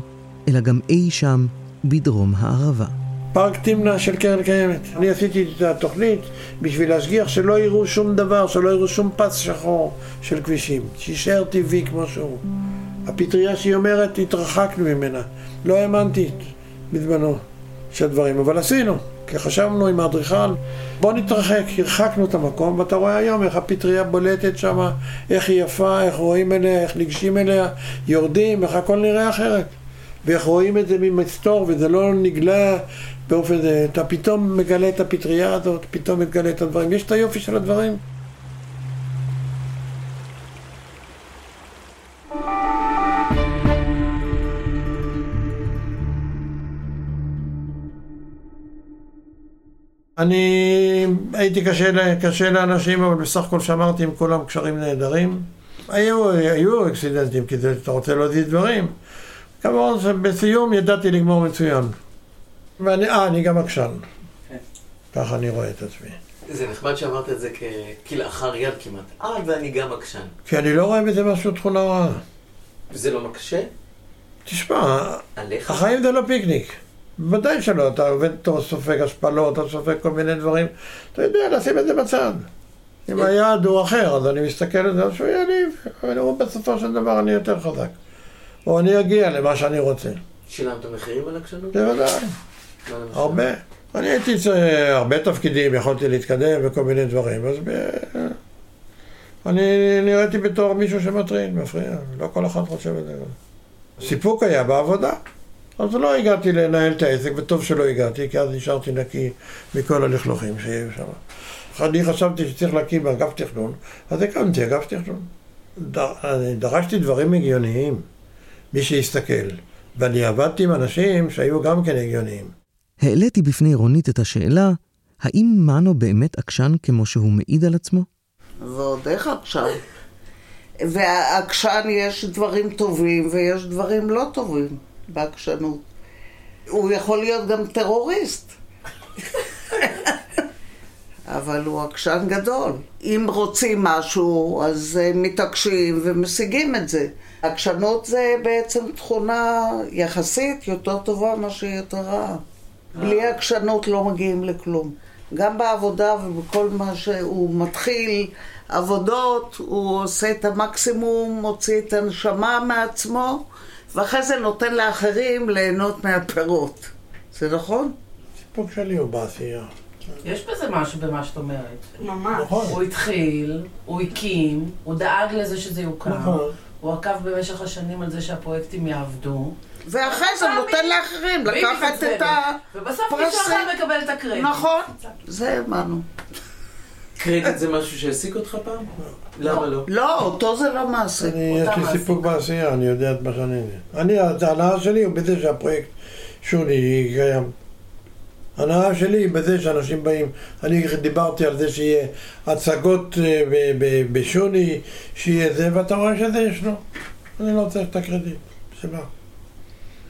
A: אלא גם אי שם בדרום הערבה.
B: פארק תמנע של קרן קיימת. אני עשיתי את התוכנית בשביל להשגיח שלא יראו שום דבר, שלא יראו שום פס שחור של כבישים. שיישאר טבעי כמו שהוא. הפטריה שהיא אומרת, התרחקנו ממנה. לא האמנתי בזמנו של דברים, אבל עשינו. כי חשבנו עם האדריכל, בוא נתרחק, הרחקנו את המקום, ואתה רואה היום איך הפטריה בולטת שם, איך היא יפה, איך רואים אליה, איך ניגשים אליה, יורדים, איך הכל נראה אחרת. ואיך רואים את זה ממסתור, וזה לא נגלה באופן אתה פתאום מגלה את הפטריה הזאת, פתאום מגלה את הדברים. יש את היופי של הדברים. אני הייתי קשה, קשה לאנשים, אבל בסך הכל שמרתי עם כולם קשרים נהדרים. היו, היו אקסידנטים, כי זה, אתה רוצה להזיז דברים. כמובן שבסיום ידעתי לגמור מצוין. ואני, אה, אני גם עקשן.
H: כן.
B: ככה אני רואה את עצמי.
H: זה נחמד שאמרת את זה כ... כלאחר יד כמעט. אה, ואני גם עקשן.
B: כי אני לא רואה בזה משהו תכונה רעה.
H: וזה לא מקשה?
B: תשמע,
H: עליך?
B: החיים זה לא פיקניק. בוודאי שלא, אתה עובד, אתה סופג השפלות, אתה סופג כל מיני דברים, אתה יודע לשים את זה בצד. אם היעד הוא אחר, אז אני מסתכל על זה, אז שהוא יעליב, אבל הוא בסופו של דבר אני יותר חזק. או אני אגיע למה שאני רוצה.
H: שילמת מחירים על עקשנות?
B: בוודאי? הרבה. אני הייתי הרבה תפקידים, יכולתי להתקדם וכל מיני דברים, אז ב... אני נראיתי בתור מישהו שמטריד, מפריע, לא כל אחד חושב את זה. סיפוק היה בעבודה. אז לא הגעתי לנהל את העסק, וטוב שלא הגעתי, כי אז נשארתי נקי מכל הלכלוכים שהיו שם. אני חשבתי שצריך להקים אגף תכנון, אז הקמתי אגף תכנון. דר, אני דרשתי דברים הגיוניים, מי שיסתכל. ואני עבדתי עם אנשים שהיו גם כן הגיוניים.
A: העליתי בפני רונית את השאלה, האם מנו באמת עקשן כמו שהוא מעיד על עצמו?
C: ועוד איך עקשן. והעקשן יש דברים טובים ויש דברים לא טובים בעקשנות. הוא יכול להיות גם טרוריסט. אבל הוא עקשן גדול. אם רוצים משהו, אז אה, מתעקשים ומשיגים את זה. עקשנות זה בעצם תכונה יחסית יותר טובה מאשר יותר רעה. בלי עקשנות לא מגיעים לכלום. גם בעבודה ובכל מה שהוא מתחיל עבודות, הוא עושה את המקסימום, מוציא את הנשמה מעצמו, ואחרי זה נותן לאחרים ליהנות מהפירות. זה נכון?
B: סיפוק שלי הוא בעשייה.
F: יש בזה משהו במה שאת אומרת.
E: ממש.
B: נכון.
F: הוא התחיל, הוא הקים, הוא דאג לזה שזה יוקם.
B: נכון.
F: הוא עקב במשך השנים על זה שהפרויקטים יעבדו.
C: ואחרי זה נותן לאחרים לקחת את
F: מתעצבנת.
C: ה...
F: ובסוף מישהו אחד מקבל את הקרדיט.
C: נכון, זה האמנו.
H: קרדיט זה משהו שהעסיק אותך פעם? למה לא?
C: לא, אותו זה לא.
B: אני, יש לי
F: מעסיק.
B: סיפוק בעשייה, אני יודע את מה שאני... אני, ההנאה שלי הוא בזה שהפרויקט שוני קיים. ההנאה שלי היא בזה שאנשים באים, אני דיברתי על זה שיהיה הצגות אה, בשוני, שיהיה זה, ואתה רואה שזה יש לו. אני לא צריך את הקרדיט, שמה.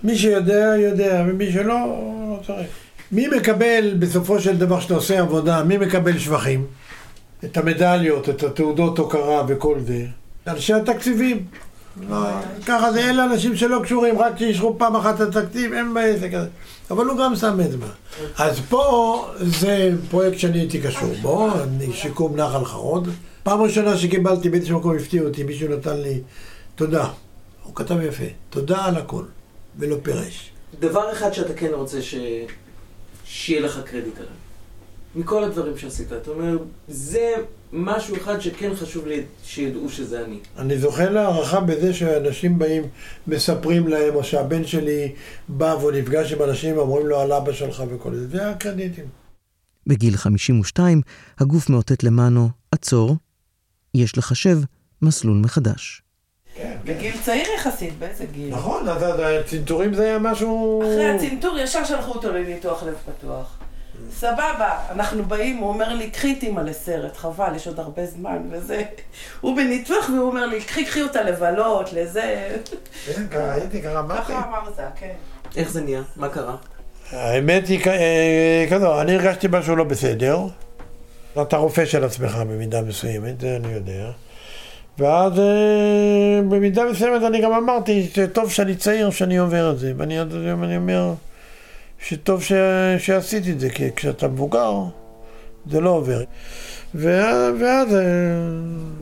B: מי שיודע, יודע, ומי שלא, לא צריך. מי מקבל בסופו של דבר שאתה עושה עבודה, מי מקבל שבחים? את המדליות, את התעודות הוקרה וכל זה. אנשי התקציבים. לא, ככה זה, אלה אנשים שלא קשורים, רק שאישרו פעם אחת את התקציב, הם בעסק הזה. אבל הוא גם שם אצבע. אז פה זה פרויקט שאני הייתי קשור בו, שיקום נחל חרוד. פעם ראשונה שקיבלתי באיזשהו מקום הפתיע אותי, מישהו נתן לי תודה. הוא כתב יפה, תודה על הכל, ולא פירש.
H: דבר אחד שאתה כן רוצה ש... שיהיה לך קרדיט עליו. מכל הדברים שעשית, אתה אומר, זה משהו אחד שכן חשוב לי שידעו שזה אני.
B: אני זוכה להערכה בזה שאנשים באים, מספרים להם, או שהבן שלי בא והוא נפגש עם אנשים, אומרים לו על אבא שלך וכל זה, זה הקרדיטים.
A: בגיל 52, הגוף מאותת למנו, עצור, יש לחשב מסלול מחדש.
F: בגיל צעיר יחסית, באיזה גיל?
B: נכון, אז הצנתורים זה היה משהו...
F: אחרי הצנתור ישר שלחו אותו לניתוח לב פתוח. סבבה, אנחנו באים, הוא אומר לי, קחי את אימא לסרט, חבל, יש עוד הרבה זמן, וזה... הוא בניתוח והוא אומר לי, קחי, קחי אותה לבלות, לזה...
B: כן, הייתי, אמרתי.
F: ככה אמרת, כן.
H: איך זה נהיה? מה קרה?
B: האמת היא אה, כזו, אני הרגשתי משהו לא בסדר. אתה רופא של עצמך במידה מסוימת, זה אני יודע. ואז אה, במידה מסוימת אני גם אמרתי שטוב שאני צעיר שאני עובר את זה. ואני עד היום אני אומר שטוב ש... שעשיתי את זה, כי כשאתה מבוגר זה לא עובר. וה- ואז אה,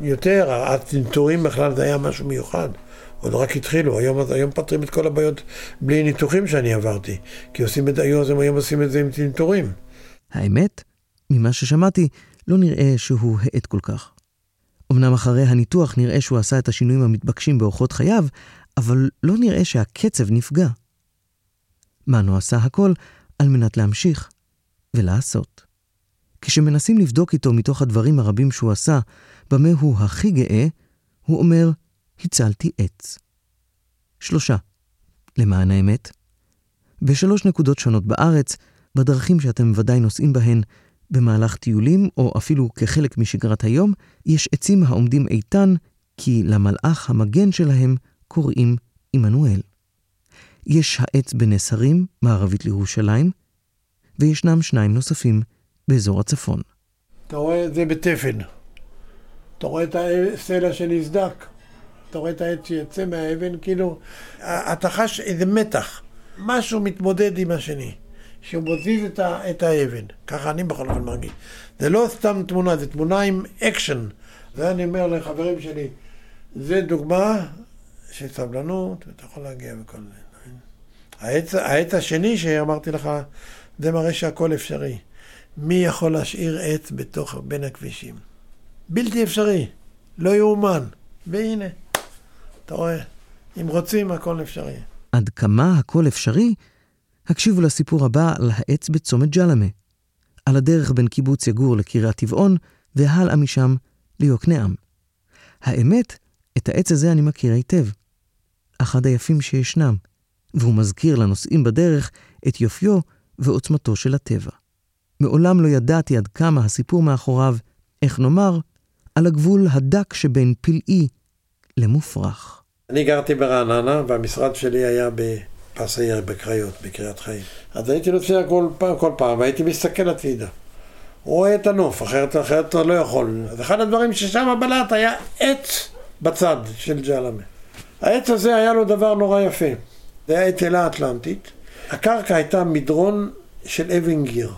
B: יותר, הצנתורים בכלל זה היה משהו מיוחד. עוד רק התחילו, היום, היום פותרים את כל הבעיות בלי ניתוחים שאני עברתי. כי עושים את היום, הם היום עושים את זה עם צנתורים.
A: האמת, ממה ששמעתי, לא נראה שהוא האט כל כך. אמנם אחרי הניתוח נראה שהוא עשה את השינויים המתבקשים באורחות חייו, אבל לא נראה שהקצב נפגע. מנו עשה הכל על מנת להמשיך ולעשות. כשמנסים לבדוק איתו מתוך הדברים הרבים שהוא עשה, במה הוא הכי גאה, הוא אומר, הצלתי עץ. שלושה, למען האמת. בשלוש נקודות שונות בארץ, בדרכים שאתם ודאי נוסעים בהן, במהלך טיולים, או אפילו כחלק משגרת היום, יש עצים העומדים איתן, כי למלאך המגן שלהם קוראים עמנואל. יש העץ בנס הרים, מערבית לירושלים, וישנם שניים נוספים באזור הצפון.
B: אתה רואה את זה בתפן. אתה רואה את הסלע שנסדק. אתה רואה את העץ שיוצא מהאבן, כאילו, אתה חש איזה מתח. משהו מתמודד עם השני. שהוא מזיז את, ה, את האבן. ככה אני בכל אופן מרגיש. זה לא סתם תמונה, זה תמונה עם אקשן. זה אני אומר לחברים שלי, זה דוגמה של סבלנות, ואתה יכול להגיע וכל זה. העץ, העץ השני שאמרתי לך, זה מראה שהכל אפשרי. מי יכול להשאיר עץ בתוך, בין הכבישים? בלתי אפשרי, לא יאומן. והנה, אתה רואה, אם רוצים, הכל אפשרי.
A: עד כמה הכל אפשרי? הקשיבו לסיפור הבא על העץ בצומת ג'למה, על הדרך בין קיבוץ יגור לקריית טבעון, והלאה משם ליוקנעם. האמת, את העץ הזה אני מכיר היטב. אחד היפים שישנם, והוא מזכיר לנוסעים בדרך את יופיו ועוצמתו של הטבע. מעולם לא ידעתי עד כמה הסיפור מאחוריו, איך נאמר, על הגבול הדק שבין פלאי למופרך.
B: אני גרתי ברעננה, והמשרד שלי היה בפס העיר, בקריות, בקריית חיים. אז הייתי נוסע כל פעם, כל פעם, והייתי מסתכל הצידה. רואה את הנוף, אחרת, אחרת לא יכול. אז אחד הדברים ששם בלט היה עץ בצד של ג'למה. העץ הזה היה לו דבר נורא יפה. זה היה אלה האטלנטית. הקרקע הייתה מדרון של אבן גיר.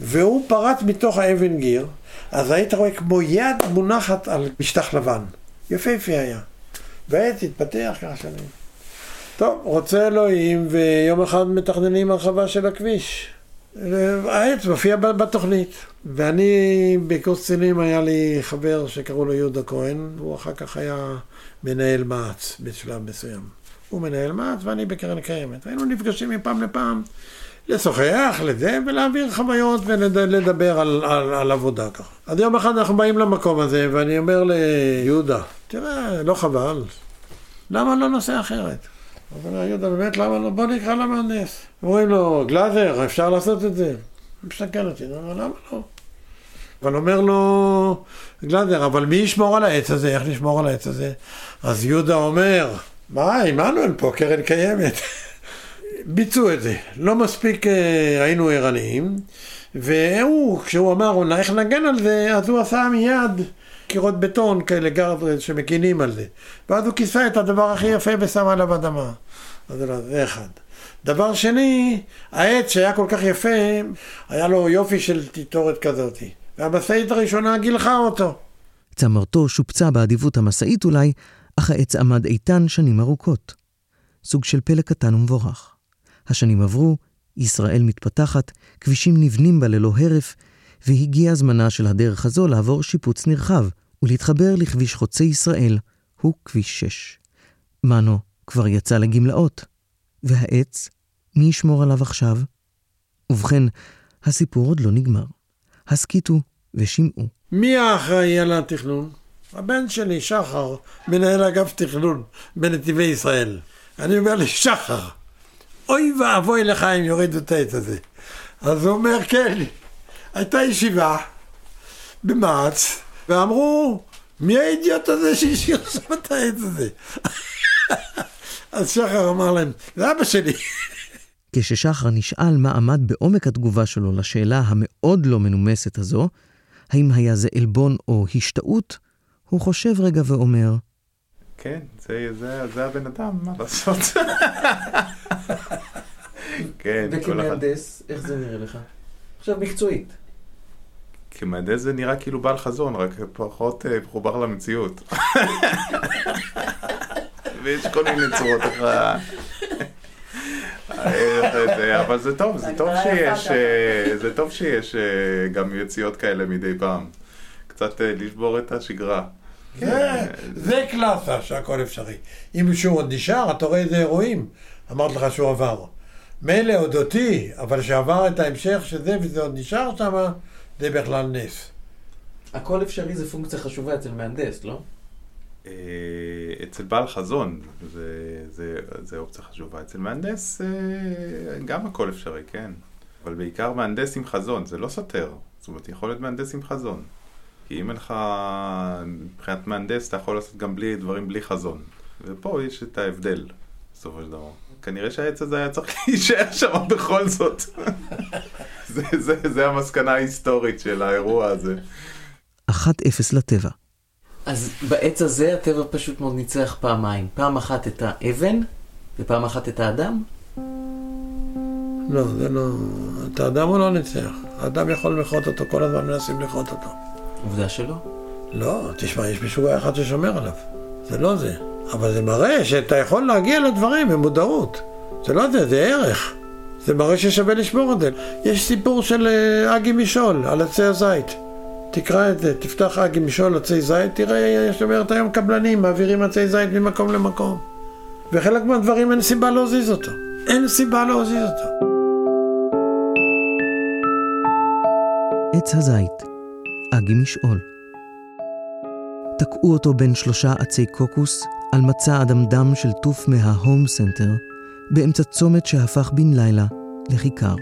B: והוא פרץ מתוך האבן גיר, אז היית רואה כמו יד מונחת על משטח לבן. יפהפה היה. והעץ התפתח ככה שנים. טוב, רוצה אלוהים, ויום אחד מתכננים הרחבה של הכביש. העץ מופיע בתוכנית. ואני בקורס קצינים היה לי חבר שקראו לו יהודה כהן, והוא אחר כך היה מנהל מע"צ בשלב מסוים. הוא מנהל מע"צ ואני בקרן קיימת. היינו נפגשים מפעם לפעם לשוחח, לזה, ולהעביר חוויות ולדבר על, על, על עבודה ככה. אז יום אחד אנחנו באים למקום הזה, ואני אומר ליהודה, תראה, לא חבל, למה לא נושא אחרת? אז אומר יהודה, באמת, למה לא? בוא נקרא למהנדס. אומרים לו, גלאזר, אפשר לעשות את זה? הוא מסתכל אותי, אני אומר, למה לא? אבל אומר לו גלאזר, אבל מי ישמור על העץ הזה? איך נשמור על העץ הזה? אז יהודה אומר, מה, עמנואל פה, קרן קיימת. ביצעו את זה. לא מספיק אה, היינו ערניים, והוא, כשהוא אמר, איך נגן על זה, אז הוא עשה מיד קירות בטון כאלה, גרדרד, שמגינים על זה. ואז הוא כיסה את הדבר הכי יפה ושם עליו אדמה. אז זה אחד. דבר שני, העץ שהיה כל כך יפה, היה לו יופי של תיטורת כזאת. והמשאית הראשונה גילחה אותו.
A: צמרתו שופצה באדיבות המשאית אולי, אך העץ עמד איתן שנים ארוכות. סוג של פלא קטן ומבורך. השנים עברו, ישראל מתפתחת, כבישים נבנים בה ללא הרף, והגיע זמנה של הדרך הזו לעבור שיפוץ נרחב ולהתחבר לכביש חוצה ישראל, הוא כביש 6. מנו כבר יצא לגמלאות, והעץ, מי ישמור עליו עכשיו? ובכן, הסיפור עוד לא נגמר. הסכיתו ושמעו.
B: מי האחראי על התכנון? הבן שלי, שחר, מנהל אגף תכנון בנתיבי ישראל. אני אומר לי, שחר, אוי ואבוי לך אם יורידו את העץ הזה. אז הוא אומר, כן, הייתה ישיבה במע"צ, ואמרו, מי האידיוט הזה שהשאיר שם את העץ הזה? אז שחר אמר להם, זה אבא שלי.
A: כששחר נשאל מה עמד בעומק התגובה שלו לשאלה המאוד לא מנומסת הזו, האם היה זה עלבון או השתאות, הוא חושב רגע ואומר,
G: כן, זה, זה, זה הבן אדם, מה לעשות?
H: כן, כל אחד... וכמהנדס, איך זה נראה לך? עכשיו מקצועית.
G: כמהנדס זה נראה כאילו בעל חזון, רק פחות אה, מחובר למציאות. ויש כל מיני צורות איך אבל זה טוב, זה טוב שיש, אה, זה טוב שיש אה, גם יציאות כאלה מדי פעם. קצת אה, לשבור את השגרה.
B: כן, זה קלאסה שהכל אפשרי. אם מישהו עוד נשאר, אתה רואה איזה אירועים. אמרתי לך שהוא עבר. מילא עוד אותי, אבל שעבר את ההמשך שזה וזה עוד נשאר שם, זה בכלל נס.
H: הכל אפשרי זה פונקציה חשובה אצל מהנדס, לא?
G: אה, אצל בעל חזון זה, זה, זה אופציה חשובה. אצל מהנדס אה, גם הכל אפשרי, כן. אבל בעיקר מהנדס עם חזון, זה לא סותר. זאת אומרת, יכול להיות מהנדס עם חזון. כי אם אין לך, מבחינת מהנדס, אתה יכול לעשות גם בלי דברים בלי חזון. ופה יש את ההבדל, בסופו של דבר. כנראה שהעץ הזה היה צריך להישאר שם בכל זאת. זה, זה, זה המסקנה ההיסטורית של האירוע הזה.
A: 1-0 לטבע.
I: אז בעץ הזה הטבע פשוט מאוד ניצח פעמיים. פעם אחת את האבן, ופעם אחת את האדם?
B: לא, זה לא... את האדם הוא לא ניצח. האדם יכול לכרות אותו, כל הזמן מנסים לכרות אותו.
I: עובדה שלא?
B: לא, תשמע, יש משוגע אחד ששומר עליו. זה לא זה. אבל זה מראה שאתה יכול להגיע לדברים במודעות. זה לא זה, זה ערך. זה מראה ששווה לשמור את זה. יש סיפור של אה, אגי משעול על עצי הזית. תקרא את זה, תפתח אגי משעול עצי זית, תראה, יש אומרת היום קבלנים, מעבירים עצי זית ממקום למקום. וחלק מהדברים אין סיבה להזיז אותו. אין סיבה להזיז אותו.
A: עץ הזית, אגי משעול. תקעו אותו בין שלושה עצי קוקוס על מצע אדמדם של טוף מההום סנטר, באמצע צומת שהפך בן לילה לכיכר.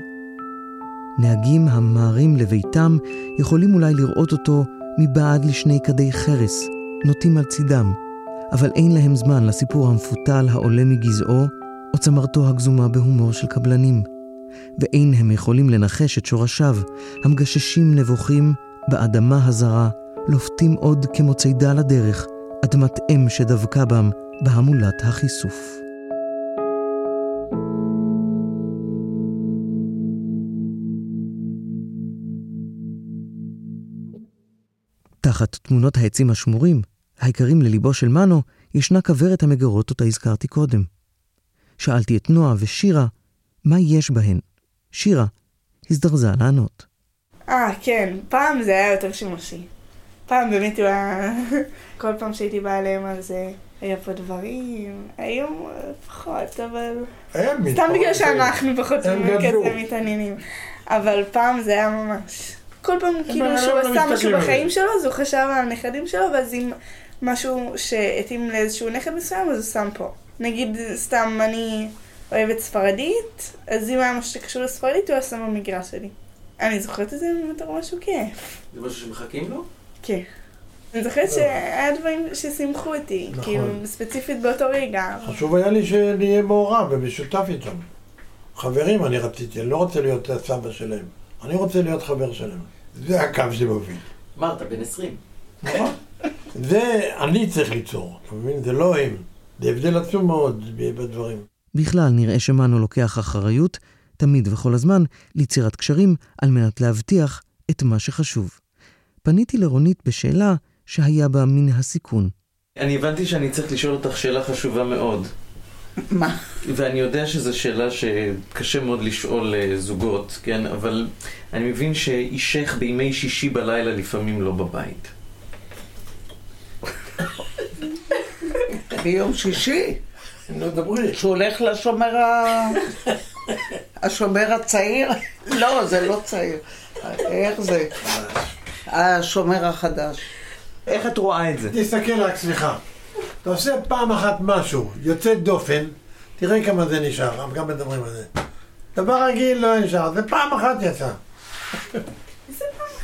A: נהגים הממהרים לביתם יכולים אולי לראות אותו מבעד לשני כדי חרס, נוטים על צידם, אבל אין להם זמן לסיפור המפותל העולה מגזעו, או צמרתו הגזומה בהומור של קבלנים. ואין הם יכולים לנחש את שורשיו, המגששים נבוכים באדמה הזרה, לופתים עוד כמו צידה לדרך, אדמת אם שדבקה בם בהמולת החיסוף. תחת תמונות העצים השמורים, היקרים לליבו של מנו, ישנה כוורת המגרות אותה הזכרתי קודם. שאלתי את נועה ושירה, מה יש בהן? שירה הזדרזה לענות.
D: אה, כן, פעם זה היה יותר שימושי. פעם באמת הוא היה... כל פעם שהייתי באה אליהם אז היה פה דברים, היום אה, פחות, אבל...
B: הם
D: סתם. בגלל שאנחנו פחות. כזה מתעניינים. אבל פעם זה היה ממש... כל פעם כאילו שהוא
B: לא
D: עשה משהו
B: על זה.
D: בחיים שלו, אז הוא חשב על הנכדים שלו, ואז אם משהו שהתאים לאיזשהו נכד מסוים, אז הוא שם פה. נגיד, סתם אני אוהבת ספרדית, אז אם היה משהו שקשור לספרדית, הוא היה שם במגרש שלי. אני זוכרת את זה בתור משהו כיף.
H: זה משהו שמחכים לו?
D: כן. אני זוכרת שהיה דברים ששימחו אותי,
B: נכון.
D: כאילו, ספציפית באותו רגע.
B: חשוב היה לי שנהיה מעורב ומשותף איתם. חברים אני רציתי, אני לא רוצה להיות הסבא שלהם. אני רוצה להיות חבר שלהם. זה הקו שמוביל.
I: אמרת, בן 20.
B: נכון? זה אני צריך ליצור, אתה מבין? זה לא הם. זה הבדל עצום מאוד בדברים.
A: בכלל, נראה שמנו לוקח אחריות, תמיד וכל הזמן, ליצירת קשרים על מנת להבטיח את מה שחשוב. פניתי לרונית בשאלה שהיה בה מן הסיכון.
I: אני הבנתי שאני צריך לשאול אותך שאלה חשובה מאוד.
C: מה?
I: ואני יודע שזו שאלה שקשה מאוד לשאול אה, זוגות, כן? אבל אני מבין שאישך בימי שישי בלילה לפעמים לא בבית.
C: ביום שישי,
B: נו, דברי.
C: שהוא הולך לשומר ה... השומר הצעיר? לא, זה לא צעיר. איך זה? השומר החדש.
I: איך את רואה את זה?
B: תסתכל רק, סליחה. אתה עושה פעם אחת משהו, יוצא דופן, תראה כמה זה נשאר, גם מדברים על זה. דבר רגיל לא נשאר, זה פעם אחת יצא.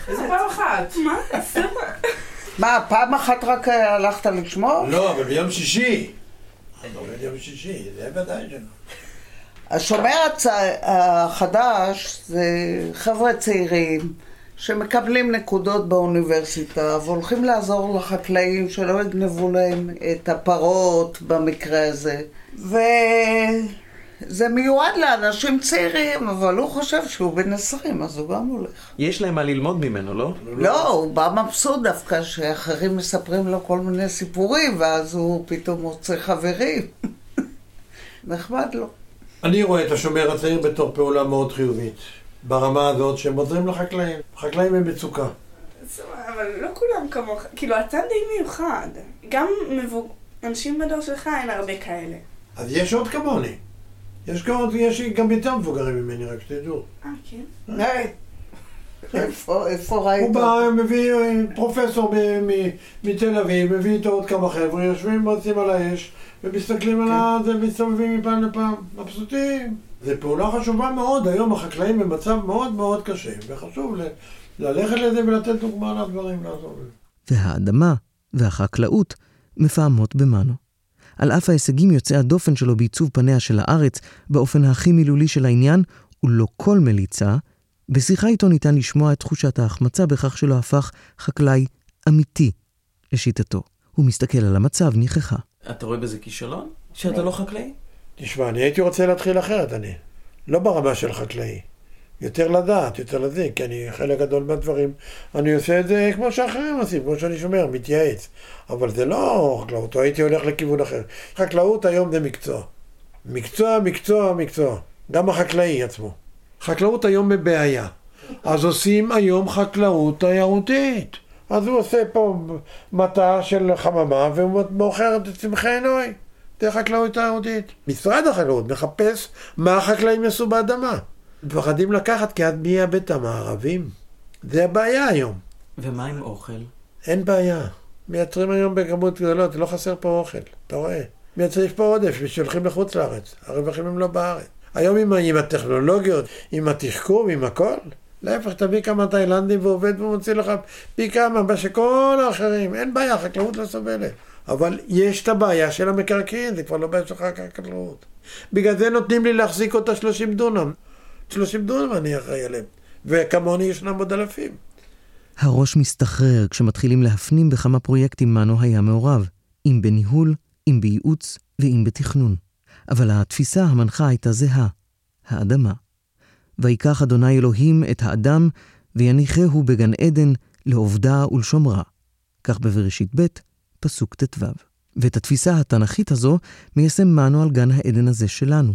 F: איזה פעם אחת?
D: מה?
C: מה, פעם אחת רק אה, הלכת לשמור?
B: לא, אבל ביום שישי. ביום שישי, זה ודאי שלא.
C: השומר הצ... החדש זה חבר'ה צעירים שמקבלים נקודות באוניברסיטה והולכים לעזור לחקלאים שלא יגנבו להם את הפרות במקרה הזה. וזה מיועד לאנשים צעירים, אבל הוא חושב שהוא בן 20, אז הוא גם הולך.
I: יש להם מה ללמוד ממנו, לא?
C: לא, הוא בא מבסוט דווקא שאחרים מספרים לו כל מיני סיפורים, ואז הוא פתאום מוצא חברים. נחמד לו.
B: אני רואה את השומר הצעיר בתור פעולה מאוד חיובית. ברמה הזאת שהם עוזרים לחקלאים. חקלאים הם מצוקה.
D: אבל לא כולם כמוך, כאילו אתה די מיוחד. גם מבוג... אנשים בדור שלך אין הרבה כאלה.
B: אז יש עוד כמוני. יש עוד, יש גם יותר מבוגרים ממני, רק שתדעו.
D: אה, כן?
C: היי, איפה איפה ראית?
B: הוא בא, מביא אה, פרופסור מתל אביב, מביא איתו עוד כמה חבר'ה, יושבים ועושים על האש, ומסתכלים על זה, ומסתובבים מפעם לפעם, מבסוטים. זו פעולה חשובה מאוד, היום החקלאים במצב מאוד מאוד קשה, וחשוב ל- ללכת לזה ולתת דוגמה לדברים, לעזור לזה.
A: והאדמה והחקלאות מפעמות במנו. על אף ההישגים יוצאי הדופן שלו בעיצוב פניה של הארץ באופן הכי מילולי של העניין, ולא כל מליצה, בשיחה איתו ניתן לשמוע את תחושת ההחמצה בכך שלא הפך חקלאי אמיתי, לשיטתו. הוא מסתכל על המצב נכחה.
I: אתה רואה בזה כישלון? שאתה לא חקלאי?
B: תשמע, אני הייתי רוצה להתחיל אחרת, אני. לא ברמה של חקלאי. יותר לדעת, יותר לזה, כי אני, חלק גדול מהדברים, אני עושה את זה כמו שאחרים עושים, כמו שאני שומר, מתייעץ. אבל זה לא חקלאות, או הייתי הולך לכיוון אחר. חקלאות היום זה מקצוע. מקצוע, מקצוע, מקצוע. גם החקלאי עצמו. חקלאות היום בבעיה. אז עושים היום חקלאות תיירותית. אז הוא עושה פה מטע של חממה והוא מוכר את צמחי עינוי. זה חקלאות תיירותית. משרד החקלאות מחפש מה החקלאים יעשו באדמה. מפחדים לקחת כי עד מי יאבד את המערבים? זה הבעיה היום.
I: ומה עם אוכל?
B: אין בעיה. מייצרים היום בכמות גדולות, לא חסר פה אוכל, אתה רואה. מייצרים פה עודף ושולחים לחוץ לארץ. הרווחים הם לא בארץ. היום עם, עם הטכנולוגיות, עם התחכום, עם הכל, להפך, תביא כמה תאילנדים ועובד ומוציא לך פי כמה, מה שכל האחרים. אין בעיה, החקלאות לא סובלת. אבל יש את הבעיה של המקרקעין, זה כבר לא בעיה שלך החקלאות. בגלל זה נותנים לי להחזיק אותה 30 דונם. 30 דונם אני אחראי עליהם. וכמוני ישנם עוד אלפים.
A: הראש מסתחרר כשמתחילים להפנים בכמה פרויקטים מנו היה מעורב, אם בניהול, אם בייעוץ ואם בתכנון. אבל התפיסה המנחה הייתה זהה, האדמה. ויקח אדוני אלוהים את האדם, ויניחהו בגן עדן לעובדה ולשומרה. כך בבראשית ב', פסוק ט"ו. ואת התפיסה התנ"כית הזו מיישם מנו על גן העדן הזה שלנו.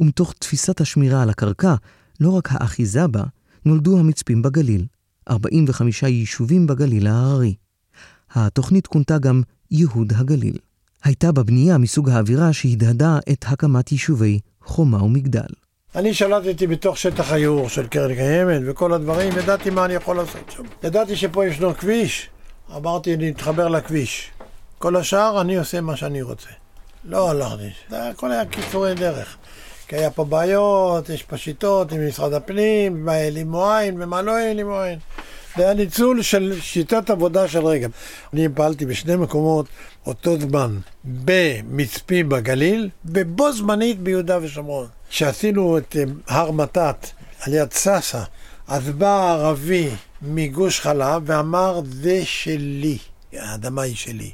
A: ומתוך תפיסת השמירה על הקרקע, לא רק האחיזה בה, נולדו המצפים בגליל, 45 יישובים בגליל ההררי. התוכנית כונתה גם ייהוד הגליל. הייתה בבנייה מסוג האווירה שהדהדה את הקמת יישובי חומה ומגדל.
B: אני שלטתי בתוך שטח הייעור של קרן קיימת וכל הדברים, ידעתי מה אני יכול לעשות שם. ידעתי שפה ישנו כביש, אמרתי להתחבר לכביש. כל השאר אני עושה מה שאני רוצה. לא הלכתי, זה הכל היה קיצורי דרך. כי היה פה בעיות, יש פה שיטות עם משרד הפנים, מה העלימו עין ומה לא העלימו עין. זה היה ניצול של שיטת עבודה של רגע. אני פעלתי בשני מקומות אותו זמן, במצפי בגליל, ובו זמנית ביהודה ושומרון. כשעשינו את אה, הר מתת על יד סאסא, אז בא ערבי מגוש חלב ואמר, זה שלי, האדמה היא שלי.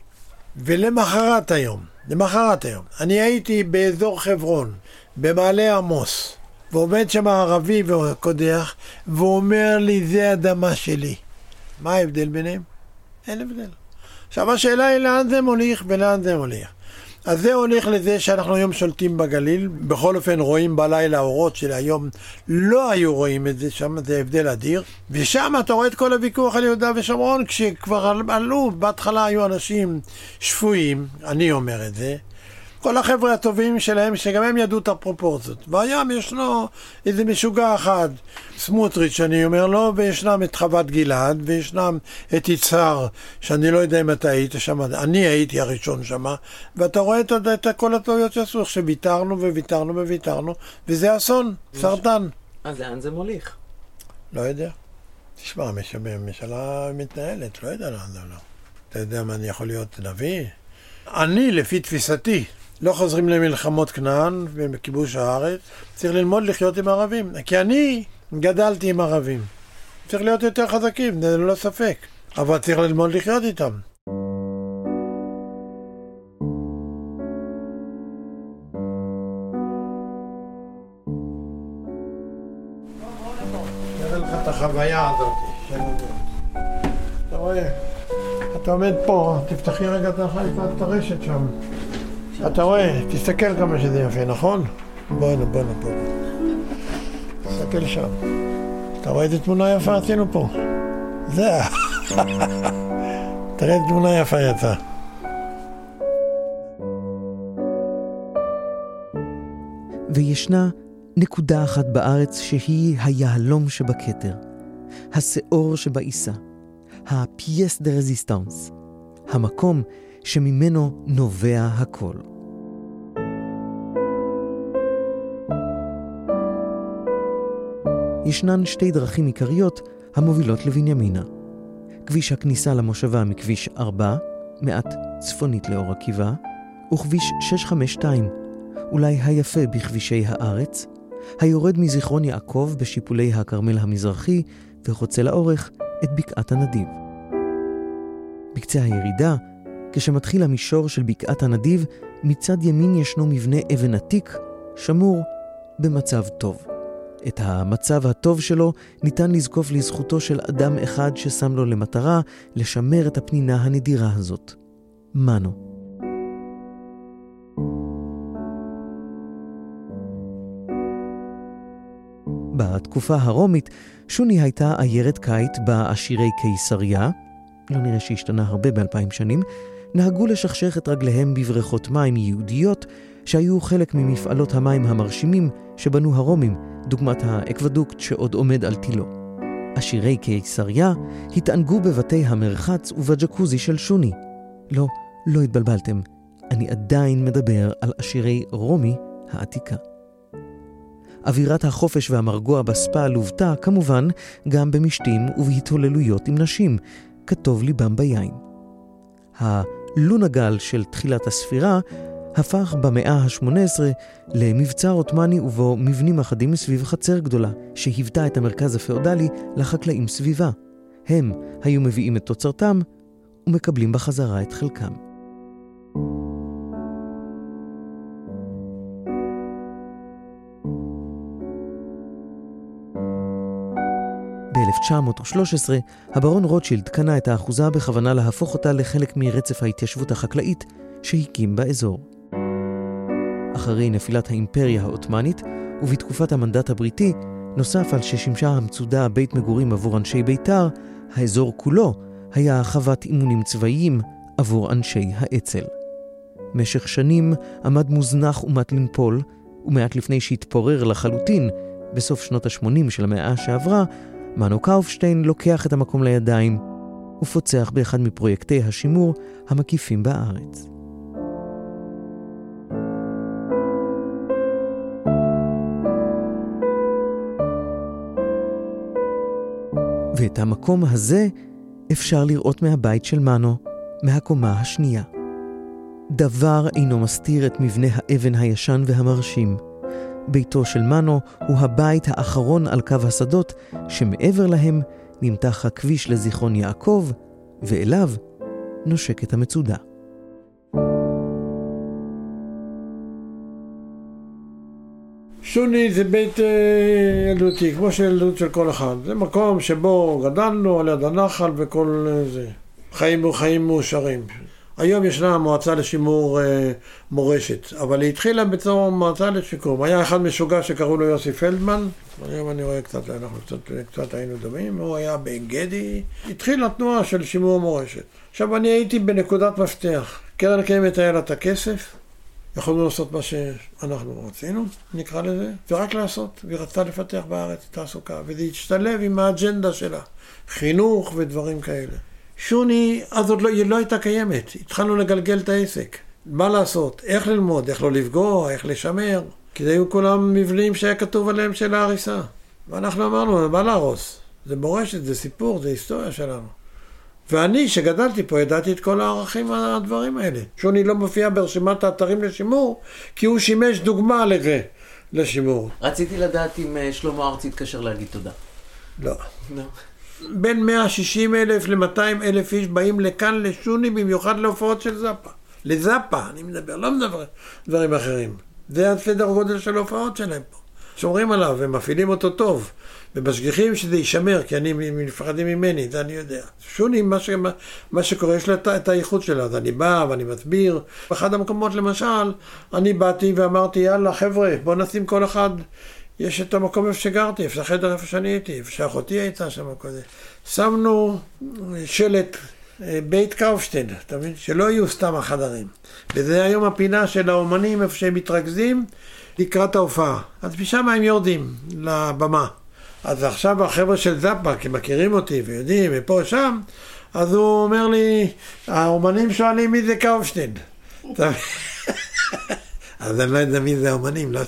B: ולמחרת היום, למחרת היום, אני הייתי באזור חברון, במעלה עמוס, ועומד שם ערבי וקודח, והוא אומר לי, זה אדמה שלי. מה ההבדל ביניהם? אין הבדל. עכשיו השאלה היא לאן זה מוליך ולאן זה מוליך. אז זה הולך לזה שאנחנו היום שולטים בגליל, בכל אופן רואים בלילה אורות שלהיום לא היו רואים את זה, שם זה הבדל אדיר, ושם אתה רואה את כל הוויכוח על יהודה ושומרון, כשכבר עלו, בהתחלה היו אנשים שפויים, אני אומר את זה, כל החבר'ה הטובים שלהם, שגם הם ידעו את הפרופורציות. והים ישנו איזה משוגע אחד, סמוטריץ', שאני אומר לו, וישנם את חוות גלעד, וישנם את יצהר, שאני לא יודע אם אתה היית שם, אני הייתי הראשון שם, ואתה רואה את, את כל הטעויות שעשו, עכשיו ויתרנו וויתרנו וויתרנו, וזה אסון, סרטן.
H: אז לאן זה מוליך?
B: לא יודע. תשמע, הממשלה מתנהלת, לא יודע לאן זה לא. אתה יודע מה אני יכול להיות נביא? אני, לפי תפיסתי, לא חוזרים למלחמות כנען ובכיבוש הארץ, צריך ללמוד לחיות עם ערבים. כי אני גדלתי עם ערבים. צריך להיות יותר חזקים, זה ללא ספק. אבל צריך ללמוד לחיות איתם. החוויה הזאת, אתה רואה, אתה עומד פה, תפתחי רגע את הרשת שם. אתה רואה, תסתכל כמה שזה יפה, נכון? בואנה, בואנה, פה. תסתכל שם. אתה רואה איזה תמונה יפה עשינו פה? זה תראה איזה תמונה יפה יצאה.
A: וישנה נקודה אחת בארץ שהיא היהלום שבכתר, השאור שבעיסה, ה-pièce de résistance, המקום שממנו נובע הכל. ישנן שתי דרכים עיקריות המובילות לבנימינה. כביש הכניסה למושבה מכביש 4, מעט צפונית לאור עקיבא, וכביש 652, אולי היפה בכבישי הארץ, היורד מזיכרון יעקב בשיפולי הכרמל המזרחי וחוצה לאורך את בקעת הנדיב. בקצה הירידה, כשמתחיל המישור של בקעת הנדיב, מצד ימין ישנו מבנה אבן עתיק, שמור במצב טוב. את המצב הטוב שלו ניתן לזקוף לזכותו של אדם אחד ששם לו למטרה לשמר את הפנינה הנדירה הזאת. מנו. בתקופה הרומית, שוני הייתה עיירת קיט בה עשירי קיסריה, לא נראה שהשתנה הרבה באלפיים שנים, נהגו לשכשך את רגליהם בבריכות מים ייעודיות שהיו חלק ממפעלות המים המרשימים שבנו הרומים, דוגמת האקוודוקט שעוד עומד על תילו. עשירי קיסריה התענגו בבתי המרחץ ובג'קוזי של שוני. לא, לא התבלבלתם, אני עדיין מדבר על עשירי רומי העתיקה. אווירת החופש והמרגוע בספה לוותה, כמובן, גם במשתים ובהתהוללויות עם נשים, כטוב ליבם ביין. הלונגל של תחילת הספירה הפך במאה ה-18 למבצר עות'מאני ובו מבנים אחדים סביב חצר גדולה, שהיוותה את המרכז הפאודלי לחקלאים סביבה. הם היו מביאים את תוצרתם ומקבלים בחזרה את חלקם. ב-1913, הברון רוטשילד קנה את האחוזה בכוונה להפוך אותה לחלק מרצף ההתיישבות החקלאית שהקים באזור. אחרי נפילת האימפריה העות'מאנית, ובתקופת המנדט הבריטי, נוסף על ששימשה המצודה בית מגורים עבור אנשי בית"ר, האזור כולו היה חוות אימונים צבאיים עבור אנשי האצ"ל. משך שנים עמד מוזנח ומט לנפול, ומעט לפני שהתפורר לחלוטין, בסוף שנות ה-80 של המאה שעברה, מנו קאופשטיין לוקח את המקום לידיים ופוצח באחד מפרויקטי השימור המקיפים בארץ. ואת המקום הזה אפשר לראות מהבית של מנו, מהקומה השנייה. דבר אינו מסתיר את מבנה האבן הישן והמרשים. ביתו של מנו הוא הבית האחרון על קו השדות, שמעבר להם נמתח הכביש לזיכרון יעקב, ואליו נושקת המצודה.
B: שוני זה בית אה, ילדותי, כמו שילדות של כל אחד. זה מקום שבו גדלנו על יד הנחל וכל אה, זה. חיים חיים מאושרים. היום ישנה המועצה לשימור אה, מורשת, אבל היא התחילה בתור מועצה לשיקום. היה אחד משוגע שקראו לו יוסי פלדמן, היום אני רואה קצת, אנחנו קצת, קצת היינו דומים, הוא היה בעין גדי. התחילה תנועה של שימור מורשת. עכשיו, אני הייתי בנקודת מפתח. קרן קיימת היה לה את הכסף, יכולנו לעשות מה שאנחנו רצינו, נקרא לזה, ורק לעשות. והיא רצתה לפתח בארץ תעסוקה, וזה הצטלב עם האג'נדה שלה, חינוך ודברים כאלה. שוני, אז עוד לא, היא לא הייתה קיימת, התחלנו לגלגל את העסק. מה לעשות, איך ללמוד, איך לא לפגוע, איך לשמר, כי זה היו כולם מבנים שהיה כתוב עליהם של ההריסה. ואנחנו אמרנו, מה להרוס? זה מורשת, זה סיפור, זה היסטוריה שלנו. ואני, שגדלתי פה, ידעתי את כל הערכים הדברים האלה. שוני לא מופיע ברשימת האתרים לשימור, כי הוא שימש דוגמה לזה, לשימור.
I: רציתי לדעת אם אה, שלמה ארצי התקשר להגיד תודה.
B: לא.
I: לא.
B: בין 160 אלף ל-200 אלף איש באים לכאן לשוני, במיוחד להופעות של זאפה. לזאפה, אני מדבר, לא מדבר דברים אחרים. זה הסדר גודל של ההופעות שלהם פה. שומרים עליו ומפעילים אותו טוב. ומשגיחים שזה יישמר, כי אני מפחדים ממני, זה אני יודע. שוני, מה, ש, מה, שקורה, יש לה את, את הייחוד שלה, אז אני בא ואני מסביר. באחד המקומות, למשל, אני באתי ואמרתי, יאללה, חבר'ה, בוא נשים כל אחד, יש את המקום איפה שגרתי, איפה החדר איפה שאני הייתי, איפה שאחותי הייתה שם, כזה. שמנו שלט אה, בית קאופשטיין, אתה מבין? שלא יהיו סתם החדרים. וזה היום הפינה של האומנים, איפה שהם מתרכזים לקראת ההופעה. אז משם הם יורדים לבמה. אז עכשיו החבר'ה של זאפה, כי מכירים אותי ויודעים, ופה ושם, אז הוא אומר לי, האומנים שואלים מי זה קאופשטיין. אז אני לא יודע מי זה האומנים, לא,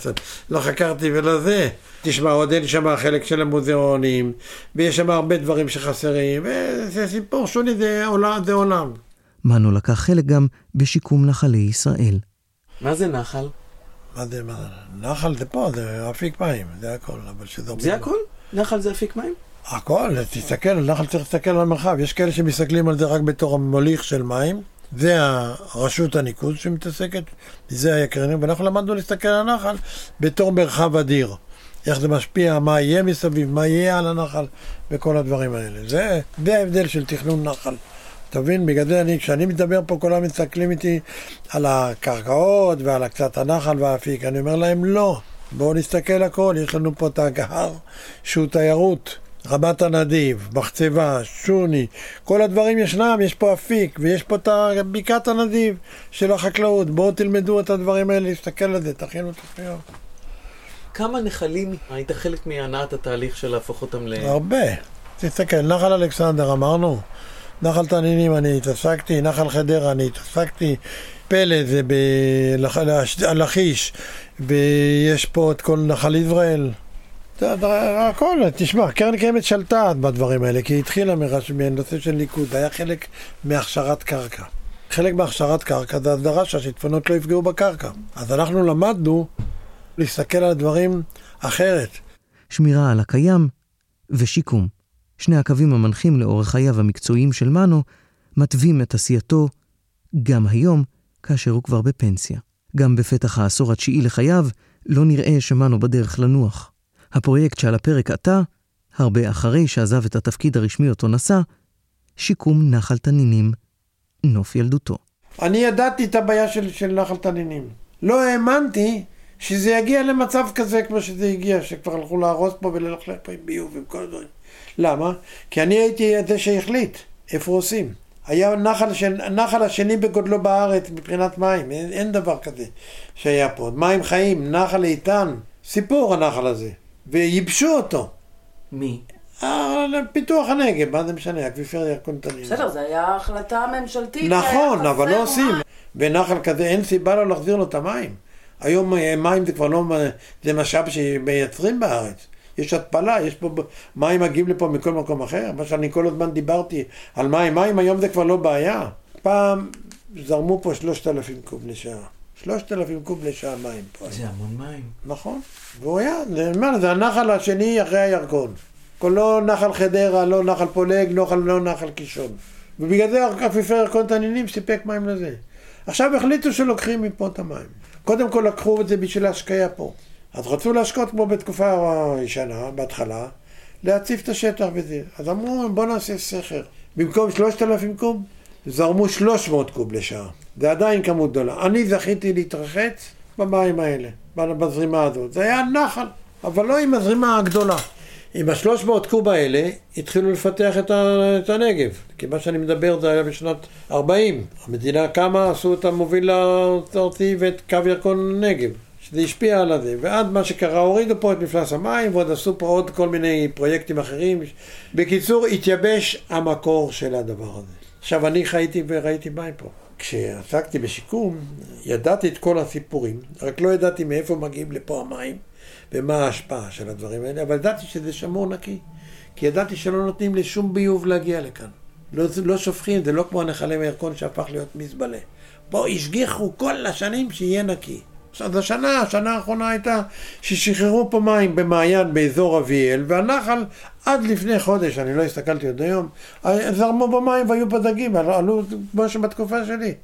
B: לא חקרתי ולא זה. תשמע, עוד אין שם חלק של המוזיאונים, ויש שם הרבה דברים שחסרים, וזה סיפור שוני, זה עולם. זה עולם.
A: מנו לקח חלק גם בשיקום נחלי ישראל.
I: מה זה נחל?
B: מה זה, מה זה? נחל זה פה, זה אפיק מים, זה הכל.
I: זה הכל? נחל זה אפיק מים?
B: הכל, תסתכל, נחל צריך להסתכל על המרחב. יש כאלה שמסתכלים על זה רק בתור המוליך של מים. זה הרשות הניקוז שמתעסקת, זה היקרנים, ואנחנו למדנו להסתכל על הנחל בתור מרחב אדיר. איך זה משפיע, מה יהיה מסביב, מה יהיה על הנחל, וכל הדברים האלה. זה, זה ההבדל של תכנון נחל. אתה מבין? בגלל זה אני, כשאני מדבר פה, כולם מסתכלים איתי על הקרקעות ועל קצת הנחל והאפיק. אני אומר להם, לא. בואו נסתכל הכל, יש לנו פה את הגהר שהוא תיירות, רמת הנדיב, מחצבה, שוני, כל הדברים ישנם, יש פה אפיק ויש פה את בקעת הנדיב של החקלאות, בואו תלמדו את הדברים האלה, להסתכל על זה, תכינו תוכניות.
I: כמה נחלים היית חלק מהנעת התהליך של להפוך אותם ל...
B: הרבה. תסתכל, נחל אלכסנדר אמרנו, נחל תנינים אני התעסקתי, נחל חדרה אני התעסקתי, פלא זה בלכיש, ויש פה את כל נחל יזרעאל. הכל, תשמע, קרן קיימת שלטה בדברים האלה, כי היא התחילה מנושא של ניקוד, היה חלק מהכשרת קרקע. חלק מהכשרת קרקע זה הסדרה שהשיטפונות לא יפגעו בקרקע. אז אנחנו למדנו להסתכל על הדברים אחרת.
A: שמירה על הקיים ושיקום. שני הקווים המנחים לאורך חייו המקצועיים של מנו מתווים את עשייתו גם היום, כאשר הוא כבר בפנסיה. גם בפתח העשור התשיעי לחייו, לא נראה שמנו בדרך לנוח. הפרויקט שעל הפרק עתה, הרבה אחרי שעזב את התפקיד הרשמי אותו נשא, שיקום נחל תנינים, נוף ילדותו.
B: אני ידעתי את הבעיה של, של נחל תנינים. לא האמנתי שזה יגיע למצב כזה כמו שזה הגיע, שכבר הלכו להרוס פה וללכלך פה עם ביוב ועם כל הדברים. למה? כי אני הייתי זה שהחליט איפה עושים. היה נחל, ש... נחל השני בגודלו בארץ מבחינת מים, אין, אין דבר כזה שהיה פה. מים חיים, נחל איתן, סיפור הנחל הזה. וייבשו אותו.
F: מי?
B: אה, פיתוח הנגב, מה זה משנה, אקוויפר ירקון תנין.
F: בסדר, זו הייתה החלטה ממשלתית.
B: נכון,
F: היה
B: אבל לא עושים. בנחל כזה אין סיבה לא להחזיר לו את המים. היום אה, מים זה כבר לא, זה משאב שמייצרים בארץ. יש התפלה, יש פה, מים מגיעים לפה מכל מקום אחר. מה שאני כל הזמן דיברתי על מים, מים היום זה כבר לא בעיה. פעם זרמו פה שלושת אלפים קוב לשעה. שלושת אלפים קוב לשעה מים פה.
I: זה המון מים.
B: נכון. והוא היה, זה, מה, זה הנחל השני אחרי הירקון. לא נחל חדרה, לא נחל פולג, לא, לא נחל קישון. ובגלל זה אקוויפר ירקון תנינים סיפק מים לזה. עכשיו החליטו שלוקחים מפה את המים. קודם כל לקחו את זה בשביל ההשקיה פה. אז רצו להשקות כמו בתקופה הישנה, בהתחלה, להציף את השטח וזה. אז אמרו, בוא נעשה סכר. במקום 3,000 קוב, זרמו 300 קוב לשעה. זה עדיין כמות גדולה. אני זכיתי להתרחץ במים האלה, בזרימה הזאת. זה היה נחל, אבל לא עם הזרימה הגדולה. עם השלוש מאות קוב האלה התחילו לפתח את, ה, את הנגב, כי מה שאני מדבר זה היה בשנת 40. המדינה קמה, עשו את המוביל הארצי ואת קו ירקון נגב, שזה השפיע על הזה. ועד מה שקרה, הורידו פה את מפלס המים ועוד עשו פה עוד כל מיני פרויקטים אחרים. בקיצור, התייבש המקור של הדבר הזה. עכשיו, אני חייתי וראיתי מים פה. כשעסקתי בשיקום, ידעתי את כל הסיפורים, רק לא ידעתי מאיפה מגיעים לפה המים. ומה ההשפעה של הדברים האלה, אבל ידעתי שזה שמור נקי, כי ידעתי שלא נותנים לשום ביוב להגיע לכאן. לא, לא שופכים, זה לא כמו הנחלי מירקון שהפך להיות מזבלה. פה השגיחו כל השנים שיהיה נקי. אז השנה, השנה האחרונה הייתה ששחררו פה מים במעיין באזור אביאל, והנחל עד לפני חודש, אני לא הסתכלתי עוד היום, זרמו במים והיו פה דגים, עלו כמו שבתקופה שלי.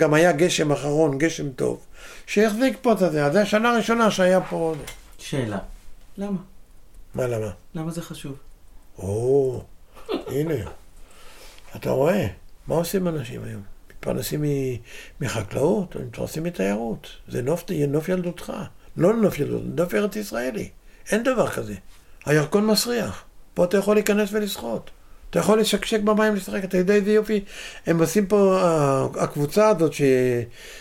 B: גם היה גשם אחרון, גשם טוב, שהחזיק פה את זה, אז זו השנה הראשונה שהיה פה...
I: שאלה. למה?
B: מה למה?
I: למה זה חשוב?
B: או, הנה. אתה רואה, מה עושים אנשים היום? מתפרנסים מחקלאות, או מתפרנסים מתיירות. זה נוף, נוף ילדותך. לא נוף ילדות, נוף ארץ ישראלי. אין דבר כזה. הירקון מסריח. פה אתה יכול להיכנס ולשחות. אתה יכול לשקשק במים לשחק, אתה יודע איזה יופי. הם עושים פה, הקבוצה הזאת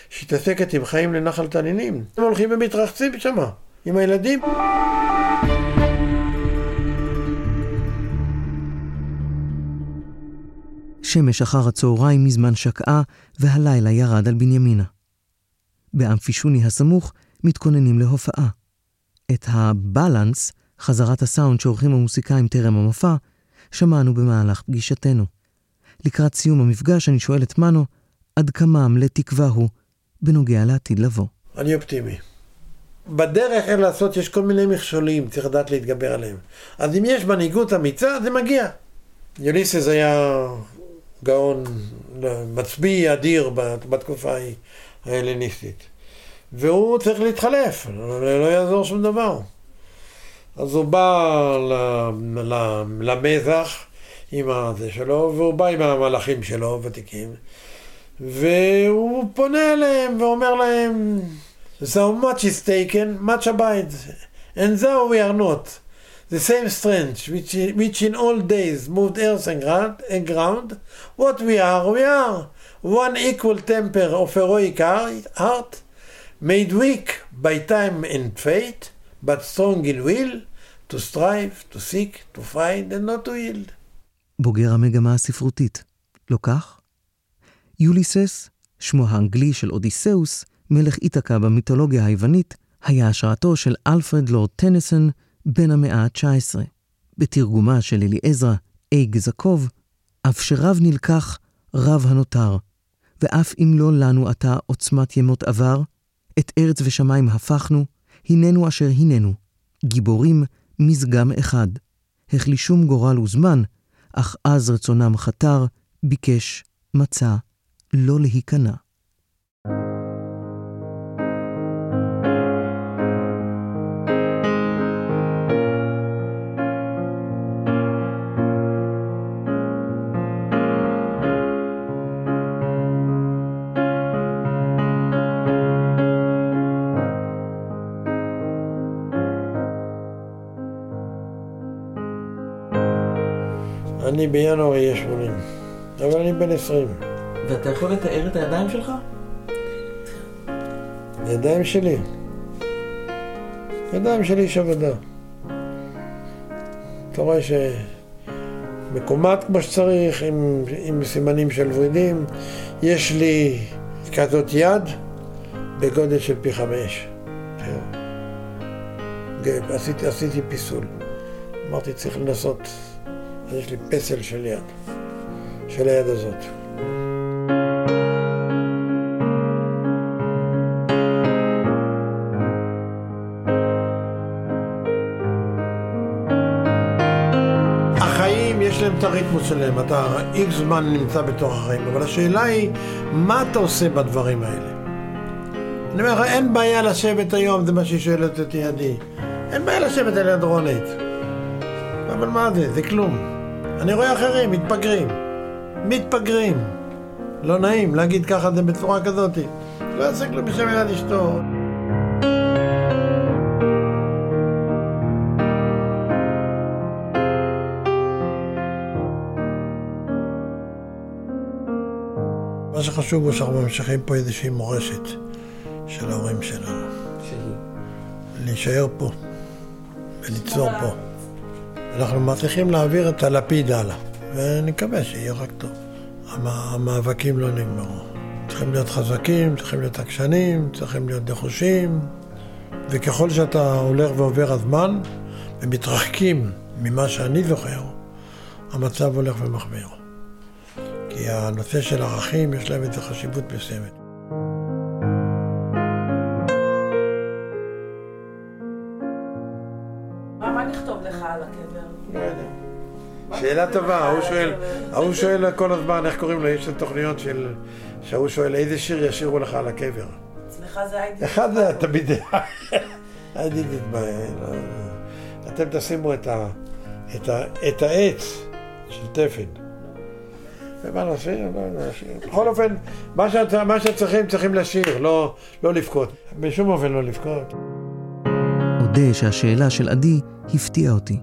B: שהתעסקת עם חיים לנחל תנינים. הם הולכים ומתרחצים שם. עם הילדים.
A: שמש אחר הצהריים מזמן שקעה, והלילה ירד על בנימינה. באמפישוני הסמוך מתכוננים להופעה. את הבלנס, חזרת הסאונד שעורכים המוסיקאים טרם המופע, שמענו במהלך פגישתנו. לקראת סיום המפגש אני שואל את מנו, עד כמה עמלי תקווה הוא בנוגע לעתיד לבוא.
B: אני אופטימי. בדרך איך לעשות, יש כל מיני מכשולים, צריך לדעת להתגבר עליהם. אז אם יש מנהיגות אמיצה, זה מגיע. יוליסס היה גאון, מצביא אדיר בתקופה ההלניסטית. והוא צריך להתחלף, לא יעזור שום דבר. אז הוא בא למזח עם הזה שלו, והוא בא עם המלאכים שלו, ותיקים, והוא פונה אליהם ואומר להם, So much is taken, much abides. And though we are not the same strength which, which in all days moved earth and ground, and ground, what we are, we are. One equal temper of heroic heart, made weak by time and fate, but strong in will, to strive, to seek, to find, and not to yield.
A: בוגר המגמה הספרותית, לא כך? יוליסס, שמו האנגלי של אודיסאוס, מלך איתקה במיתולוגיה היוונית, היה השראתו של אלפרד לורד טניסון בן המאה ה-19. בתרגומה של אליעזרה אייג זקוב, אף שרב נלקח, רב הנותר, ואף אם לא לנו עתה עוצמת ימות עבר, את ארץ ושמיים הפכנו, הננו אשר הננו, גיבורים מזגם אחד. החלישום גורל וזמן, אך אז רצונם חתר, ביקש, מצא, לא להיכנע.
B: אני בינואר אהיה 80. אבל אני בן 20.
H: ואתה יכול לתאר את הידיים שלך?
B: ידיים שלי. ידיים שלי איש עבודה. אתה רואה שמקומט כמו שצריך, עם, עם סימנים של ורידים. יש לי כזאת יד בגודל של פי חמש. עשיתי, עשיתי פיסול. אמרתי, צריך לנסות. אז יש לי פסל של יד, של היד הזאת. יש להם את הריתמוס שלהם, אתה איקס זמן נמצא בתוך החיים, אבל השאלה היא, מה אתה עושה בדברים האלה? אני אומר לך, אין בעיה לשבת היום, זה מה שהיא שואלת אותי עדי. אין בעיה לשבת על יד רונית. אבל מה זה? זה כלום. אני רואה אחרים, מתפגרים. מתפגרים. לא נעים להגיד ככה זה בצורה כזאת. לא יעשה כלום בשם יד אשתו. מה שחשוב הוא שאנחנו ממשיכים פה איזושהי מורשת של ההורים שלנו. להישאר פה וליצור פה. אנחנו מצליחים להעביר את הלפיד הלאה, ונקווה שיהיה רק טוב. המאבקים לא נגמרו. צריכים להיות חזקים, צריכים להיות עקשנים, צריכים להיות נחושים, וככל שאתה הולך ועובר הזמן, ומתרחקים ממה שאני זוכר, המצב הולך ומחמיר. כי הנושא של ערכים יש להם איזו חשיבות מסוימת. שאלה טובה, ההוא שואל, ההוא שואל כל הזמן, איך קוראים לו, יש תוכניות של, שההוא שואל, איזה שיר ישירו לך על הקבר?
F: אצלך זה הייתי...
B: אחד זה תמיד, הייתי מתבייש. אתם תשימו את, ה, את, ה, את העץ של תפן. ומה נעשה? בכל אופן, מה, שאת, מה שצריכים, צריכים לשיר, לא, לא לבכות. בשום אופן לא לבכות.
A: אודה שהשאלה של עדי הפתיעה אותי.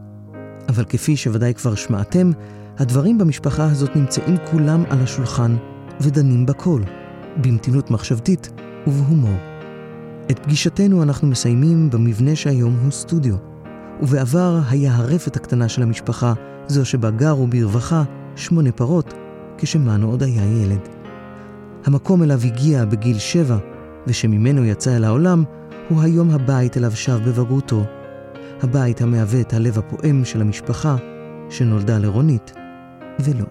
A: אבל כפי שוודאי כבר שמעתם, הדברים במשפחה הזאת נמצאים כולם על השולחן ודנים בכל, במתינות מחשבתית ובהומור. את פגישתנו אנחנו מסיימים במבנה שהיום הוא סטודיו, ובעבר היה הרפת הקטנה של המשפחה, זו שבה גרו ברווחה שמונה פרות, כשמנו עוד היה ילד. המקום אליו הגיע בגיל שבע, ושממנו יצא אל העולם, הוא היום הבית אליו שב בבגרותו. הבית המהווה את הלב הפועם של המשפחה שנולדה לרונית, ולא.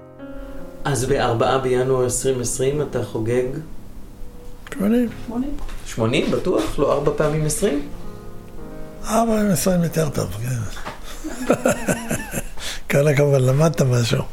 I: אז בארבעה בינואר 2020 אתה חוגג?
B: 80.
I: 80, בטוח? לא ארבע פעמים 20?
B: ארבע עם עשרים יותר טוב, כן. כל הכבוד, למדת משהו.